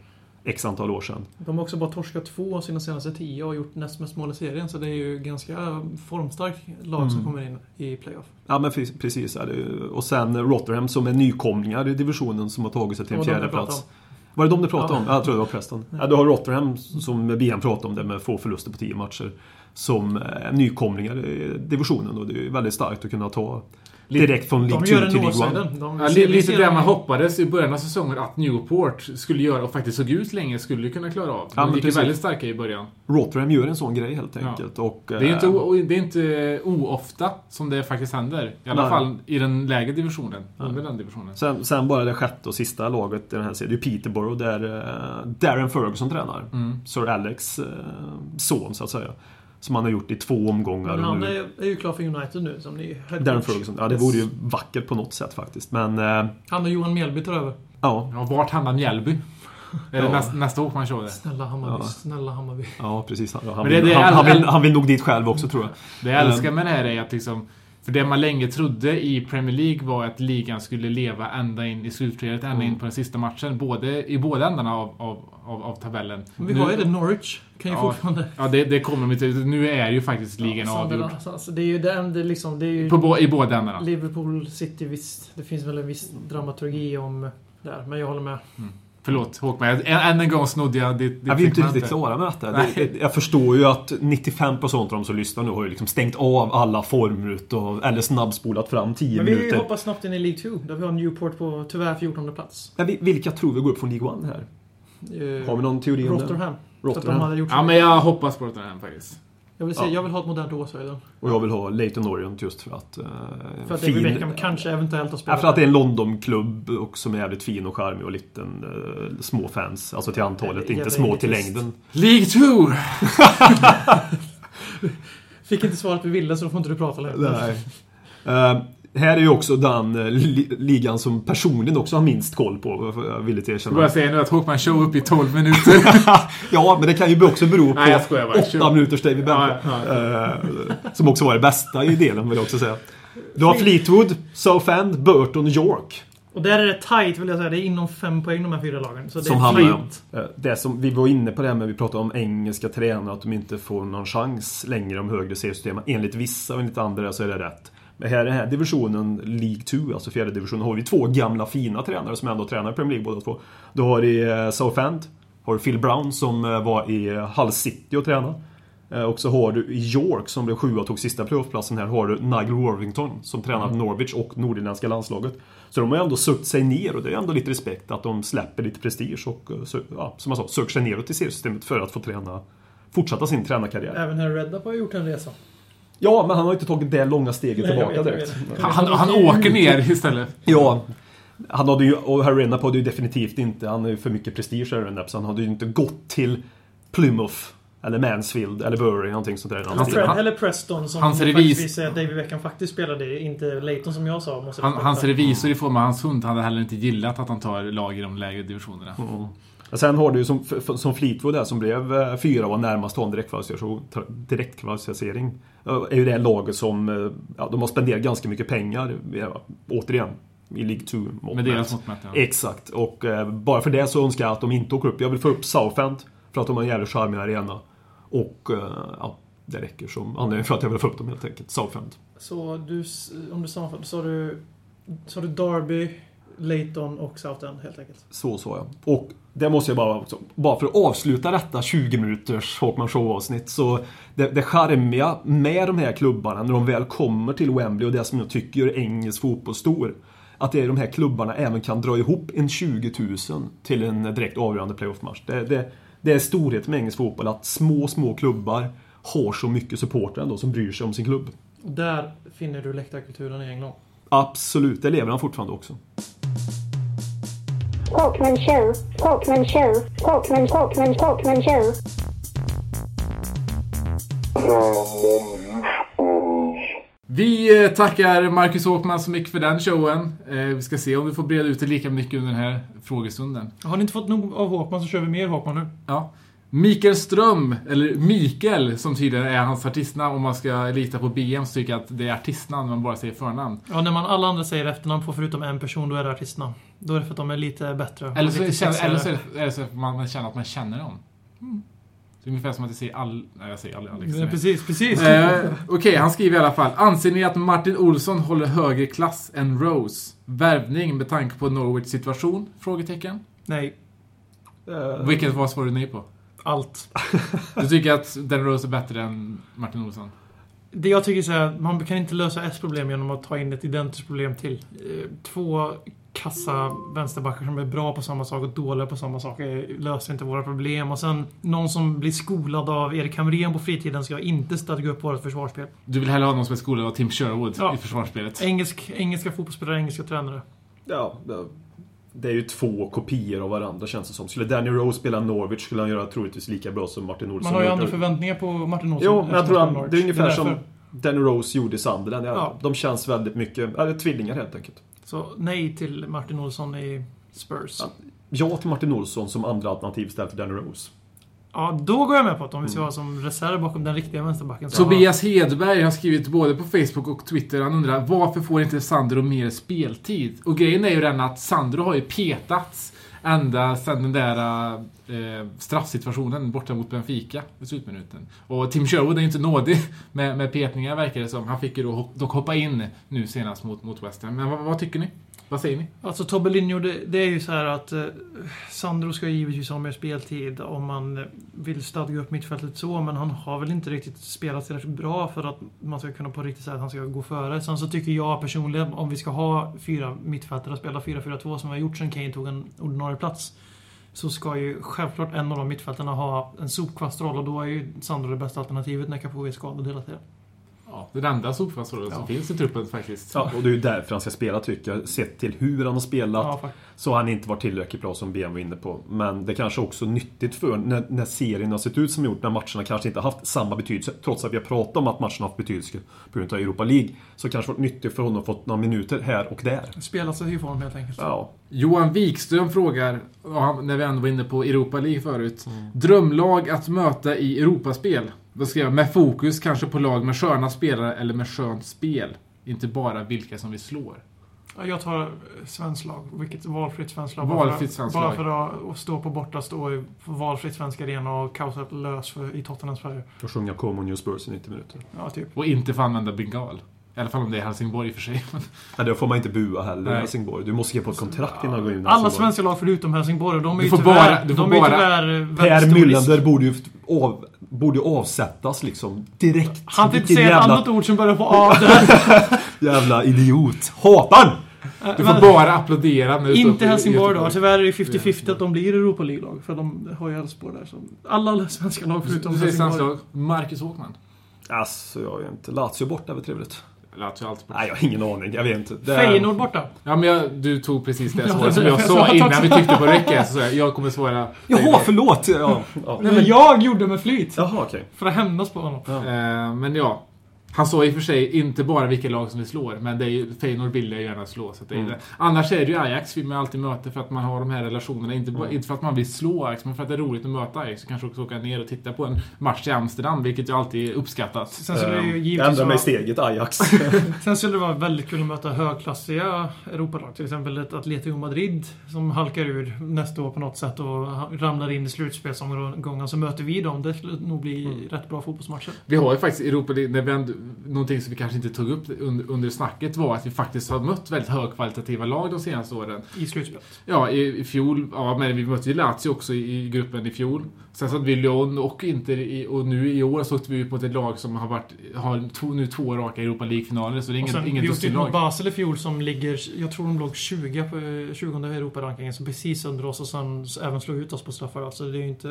X antal år sedan. De har också bara torskat två av sina senaste tio och gjort näst mest mål i serien. Så det är ju ganska formstarkt lag som Mm. kommer in i playoff. Ja men pre- precis. Och sen Rotherham som är nykomlingar i divisionen som har tagit sig till en fjärde plats. Var det de du pratade Ja. om? Ja, jag tror det var Preston. Ja, du har Rotherham som BM pratade om det med få förluster på tio matcher. Som är nykomlingar i divisionen och det är väldigt starkt att kunna ta direkt från League De 2 gör en till League 1. Northsiden. De Ja, lite det man hoppades i början av säsongen att Newport skulle göra och faktiskt såg ut länge skulle kunna klara av. Ja, De gick väldigt starka i början. Rotherham gör en sån grej helt Ja. enkelt. Och, Det är, inte eh, det är inte oofta som det faktiskt händer. I alla Nej. fall i den lägre divisionen. Ja. Under den divisionen. Sen, sen bara det sjätte och sista laget i den här serien. Det är Peterborough där eh, Darren Ferguson tränar. Mm. Sir Alex eh, son så att säga. Som han har gjort i två omgångar. Men han nu- är, är ju klar för United nu som ny Darren. Ferguson. Ja, det vore ju vackert på något sätt faktiskt. Men, eh, Han och Johan Mjällby tar över. ja. Ja, vart hamnar Mjällby? Eller Ja. nästa, nästa Håkman Show det. Snälla Hammarby, Ja. snälla Hammarby. Ja, precis. Han, han, Men det- vill, det är han, han, vill, han vill nog dit själv också tror jag. Det jag älskar med det här är att liksom... För det man länge trodde i Premier League var att ligan skulle leva ända in i slutskedet, ända Mm. in på den sista matchen. Både, I båda ändarna av, av, av, av tabellen. Men vi Nu- har ju det, Norwich. Kan ju Ja. fortfarande... Ja, det, det kommer inte... Nu är ju faktiskt ligan Ja, avgjord. alltså, alltså, det är ju det enda liksom... Det är ju På, I båda ändarna. Liverpool City, visst. Det finns väl en viss dramaturgi om där, men jag håller med. Förlåt Håkman, jag- än, en gång snodde jag ditt, ditt Jag är inte riktigt klara med detta. Det, jag förstår ju att 95% av de som lyssnar nu har ju liksom stängt av alla formrut och, eller snabbspolat fram 10 Men vi minuter. hoppar snabbt in i League 2, där vi har Newport på tyvärr 14 plats. Vi- vilka tror vi går upp från League One här? Eh, Har vi någon teori om det? Rotherham. Rotherham. Ja, men jag hoppas på Rotherham faktiskt. Jag, vill se, Ja. jag vill ha ett modernt Åshöjden. Och jag vill ha Leighton Orient just för att... eh, För att fin- David Beckham kanske eventuellt har Ja, spelat för att det är en Londonklubb och som är jävligt fin och charmig och liten. eh, små fans, alltså till antalet, Jävla inte små till elitist. längden. League 2! Fick inte svaret vi ville så då får inte du prata längre. Nej. Här är ju också den eh, li- ligan som personligen också har minst koll på, jag villigt Jag erkänna. bara säger nu att Håkman show upp i 12 minuter. Ja, men det kan ju också bero på Nej, jag skojar bara. åtta minuters David Beckham. Ja, Eh, som också var det bästa i delen, vill jag också säga. Du har Fleetwood, Southend, Burton, York. Och där är det tight vill jag säga. Det är inom fem poäng de här fyra lagen. Så det Som är handlar om. tight. Eh, Det som vi var inne på det här med, vi pratade om engelska tränare, att de inte får någon chans längre om högre seriesystemen. Enligt vissa och enligt andra så är det rätt. Men här den här divisionen, League 2, alltså fjärde divisionen, har vi två gamla fina tränare som ändå tränar i Premier League båda två. Du har i eh, Southend, har du Phil Brown som eh, var i eh, Hull City och tränade. Och så har du i York som blev sjua och tog sista playoffplatsen här, har du Nigel Worthington som tränar Norwich och nordirländska landslaget. Så de har ändå sökt sig ner och det är ändå lite respekt att de släpper lite prestige och, ja, som jag sa, söker sig neråt i seriesystemet för att få träna, fortsätta sin tränarkarriär. Även Harry Redknapp har gjort en resa. Ja, men han har inte tagit det långa steget Nej, tillbaka vet, direkt. Han, han åker ner istället. Ja, han hade ju, och Harry Redknapp hade ju definitivt inte, han har ju för mycket prestige Harry Redknapp, så han hade ju inte gått till Plymouth eller Mansfield eller Bury, någonting sånt där. Eller, Han- Fred, han- eller Preston som hans faktiskt revis- David Beckham faktiskt spelade. Inte Leighton som jag sa. Måste Han, hans revisor i form av hans hund hade heller inte gillat att han tar lag i de lägre divisionerna. Mm. Och Sen har du ju som, som Fleetwood där som blev eh, fyra var närmast en direktkvalificering. Är ju det laget som eh, ja, de har spenderat ganska mycket pengar. ja, Återigen, i League 2 mått Med deras mätt. mått mätt, ja. Exakt. Och eh, bara för det så önskar jag att de inte åker upp. Jag vill få upp Southend för att de har en jävligt charmig arena. Och eh, ja, det räcker som anledning för att jag vill få upp dem helt enkelt. Southend. Så du, om du sammanfattar, så har du, så har du Derby, Leighton och Southend helt enkelt. Så sa jag. Och det måste jag bara också, bara för att avsluta detta 20 minuters Hawkman Show-avsnitt så det, det charmiga med de här klubbarna när de väl kommer till Wembley och det som jag tycker gör engelsk fotboll stor att det är de här klubbarna även kan dra ihop en 20 000 till en direkt avgörande playoff-match. Det, det, det är storhet med engelsk fotboll att små, små klubbar har så mycket supportrar ändå som bryr sig om sin klubb. Där finner du läktarkulturen i England. Absolut, det lever han fortfarande också. Talkman show, Talkman show, Talkman, Talkman, Talkman show. Vi eh, tackar Marcus Håkman så mycket för den showen. Eh, Vi ska se om vi får breda ut det lika mycket under den här frågestunden. Har ni inte fått nog av Håkman så kör vi mer Håkman nu. Ja. Mikael Ström, eller Mikael som tydligen är hans artistnamn om man ska lita på BM så tycker jag att det är artistnamn man bara säger förnamn. Ja, när man alla andra säger efternamn på förutom en person, då är det artistnamn. Då är det för att de är lite bättre. Eller så, lite känner, eller så är det, så att man, känner att man känner dem. Det är ungefär som att jag säger all... Nej, jag säger all, Alex. Ja, precis, precis. Eh, Okej, han skriver i alla fall. Anser ni att Martin Olsson håller högre klass än Rose? Värvning med tanke på Norwich situation? Frågetecken. Nej, Eh, Vilket vad svarar du nej på? Allt. Du tycker att Den Rose är bättre än Martin Olsson? Det jag tycker är så här, man kan inte lösa ett problem genom att ta in ett identiskt problem till. Eh, Två kassa vänsterbackar som är bra på samma sak och dåliga på samma sak eh, löser inte våra problem. Och sen någon som blir skolad av Erik Hamrén på fritiden ska inte stadga upp vårt försvarsspel. Du vill hellre ha någon som är skolad av Tim Sherwood Ja. i försvarsspelet? Engelsk, engelska fotbollsspelare, engelska tränare. Ja, det- det är ju två kopior av varandra känns det som. Skulle Danny Rose spela Norwich skulle han göra troligtvis lika bra som Martin Olsson. Man har ju andra förväntningar på Martin Olsson. Jo, men jag tror han det är ungefär därför. som Danny Rose gjorde i Sunderland. Ja, Ja. De känns väldigt mycket, eller tvillingar helt enkelt. Så nej till Martin Olsson i Spurs. Ja. ja till Martin Olsson som andra alternativ istället för Danny Rose. Ja, då går jag med på att om vi ska ha som reserv bakom den riktiga vänsterbacken så Tobias Hedberg har skrivit både på Facebook och Twitter. Han undrar varför får inte Sandro mer speltid? Och grejen är ju den att Sandro har ju petats ända sedan den där eh, straffsituationen borta mot Benfica i slutminuten. Och Tim Sherwood är inte nådig med, med petningar verkar det som. Han fick ju då dock hoppa in nu senast mot, mot West Ham. Men vad, vad tycker ni? Vad säger ni? Alltså Tobbelinho, det, det är ju så här att eh, Sandro ska givetvis ha mer speltid om man eh, vill stadga upp mittfältet så, men han har väl inte riktigt spelat tillräckligt bra för att man ska kunna på riktigt säga att han ska gå före. Sen så tycker jag personligen, om vi ska ha fyra mittfältare, spela 4-4-2 som vi har gjort sen Kane tog en ordinarie plats, så ska ju självklart en av de mittfältarna ha en sopkvastroll och då är ju Sandro det bästa alternativet när Capoe är skadad hela tiden. Ja, det enda som Ja. finns i truppen faktiskt. Ja, och det är ju därför han ska spela tycker jag. Sett till hur han har spelat Ja, så har han inte varit tillräckligt bra som BM var inne på. Men det kanske också är nyttigt för när, när serien har sett ut som gjort, när matcherna kanske inte har haft samma betydelse. Trots att vi har pratat om att matcherna har haft betydelse på grund av Europa League. Så kanske varit nyttigt för honom att fått några minuter här och där. Spela sig i form helt enkelt. Ja, Johan Wikström frågar, när vi ändå var inne på Europa League förut. Drömlag att möta i Europaspel? Då skrev jag med fokus kanske på lag med sköna spelare eller med skönt spel. Inte bara vilka som vi slår. Ja, Jag tar eh, svenskt lag. Vilket valfritt svenskt lag. Valfritt Bara för- svenskt Bara lag. för att stå på borta, stå i valfritt svensk arena och kaosa lös för, i Tottenhams färger. och sjunga Come on New Spurs i 90 minuter. Ja, typ. Och inte få använda bengal. I alla fall om det är Helsingborg i och för sig. Nej, då får man inte bua heller i Nej. Helsingborg. Du måste ge på ett kontrakt innan du går in i Alla Helsingborg. svenska lag förutom Helsingborg, och de är Du ju får tyvärr, bara- du får de är bara- tyvärr väldigt Per Myllander borde ju av, borde avsättas liksom direkt. Han inte Vilken säga ett jävla, annat ord som börjar på A. jävla idiot. Hatar! Du får bara applådera står Inte Helsingborg då. Tyvärr är det 50-50 att de blir Europa League-lag. För de har ju Elfsborg där. Så alla svenska lag förutom Du säger Helsingborg. svensk lag. Marcus Håkman. Alltså, jag vet inte. Lazio borta är väl trevligt? Ju alltid. Nej, jag har ingen aning. Jag vet inte. Det Feyenoord borta. Ja, men jag, du tog precis det Ja, svaret som jag sa innan vi tryckte på räcket. Så sa jag, jag kommer svara... Jaha, förlåt! Ja, ja. Nej, men jag gjorde med flyt. Jaha, okej. För att hämnas på honom. Eh, men ja. Han sa i och för sig inte bara vilka lag som vi slår, men det är ju, Feyenoord vill jag gärna slå. Så det är Mm. det. Annars är det ju Ajax vi man alltid möter för att man har de här relationerna. Inte, bara- inte för att man vill slå Ajax, men för att det är roligt att möta Ajax. Och kanske också åka ner och titta på en match i Amsterdam, vilket ju alltid uppskattas. Sen skulle det ju Ehm, Jag ändrar mig vara, steget, Ajax. Sen skulle det vara väldigt kul att möta högklassiga Europalag. Till exempel ett Atletico Madrid som halkar ur nästa år på något sätt och ramlar in i slutspelsomgången. Så möter vi dem. Det skulle nog bli Mm. rätt bra fotbollsmatcher. Vi har ju faktiskt Europa League, när vi ändå, någonting som vi kanske inte tog upp under, under snacket var att vi faktiskt har mött väldigt högkvalitativa lag de senaste åren. I slutspelet. Ja, i, i fjol, ja men vi mötte ju Lazio också i, i gruppen i fjol. Sen så hade vi Lyon och Inter i, och nu i år så åkte vi mot ett lag som har varit, har två, nu två raka Europa League-finaler så det är sen ingen vi åkte ut mot dussinlag. Basel i fjol som ligger, jag tror de låg 20 på eh, 20 i Europarankingen, så precis under oss och sen även slog ut oss på straffar. Alltså det är inte,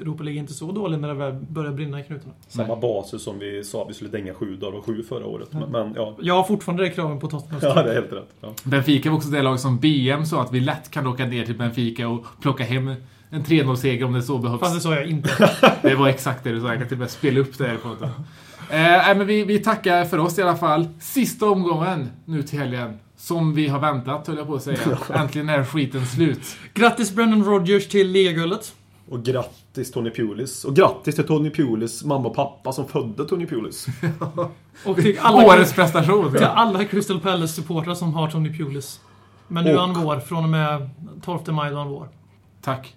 Europa League är inte så dålig när det väl börjar brinna i knutarna. Samma basis som vi sa vi skulle dänga sju dagar och sju förra året. Men, men ja. Jag har fortfarande det kraven på Tottenham. ja, det är helt rätt. Ja. Benfica var också det lag som BM sa att vi lätt kan åka ner till Benfica och plocka hem en 3-0-seger om det så behövs. Fast det sa jag inte. Det var exakt det du sa. Jag kan till och med spela upp det här på något. Eh, men vi, vi tackar för oss i alla fall. Sista omgången nu till helgen. Som vi har väntat, höll jag på att säga. Äntligen är skiten slut. Grattis Brendan Rodgers till ligaguldet. Och grattis Tony Pulis. Och grattis till Tony Pulis mamma och pappa som födde Tony Pulis. Och till alla, Årets prestation! till alla Crystal Palace-supportrar som har Tony Pulis. Men nu är han vår. Från och med 12 maj är han vår. Tack.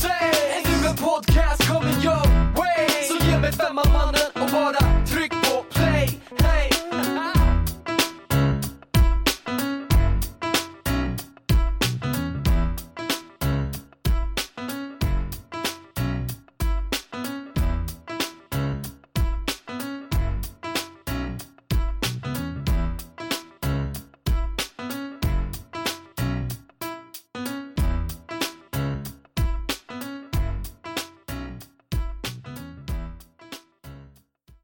sig! Ännu en podcast Kommer jag? way! Så ge mig femman mannen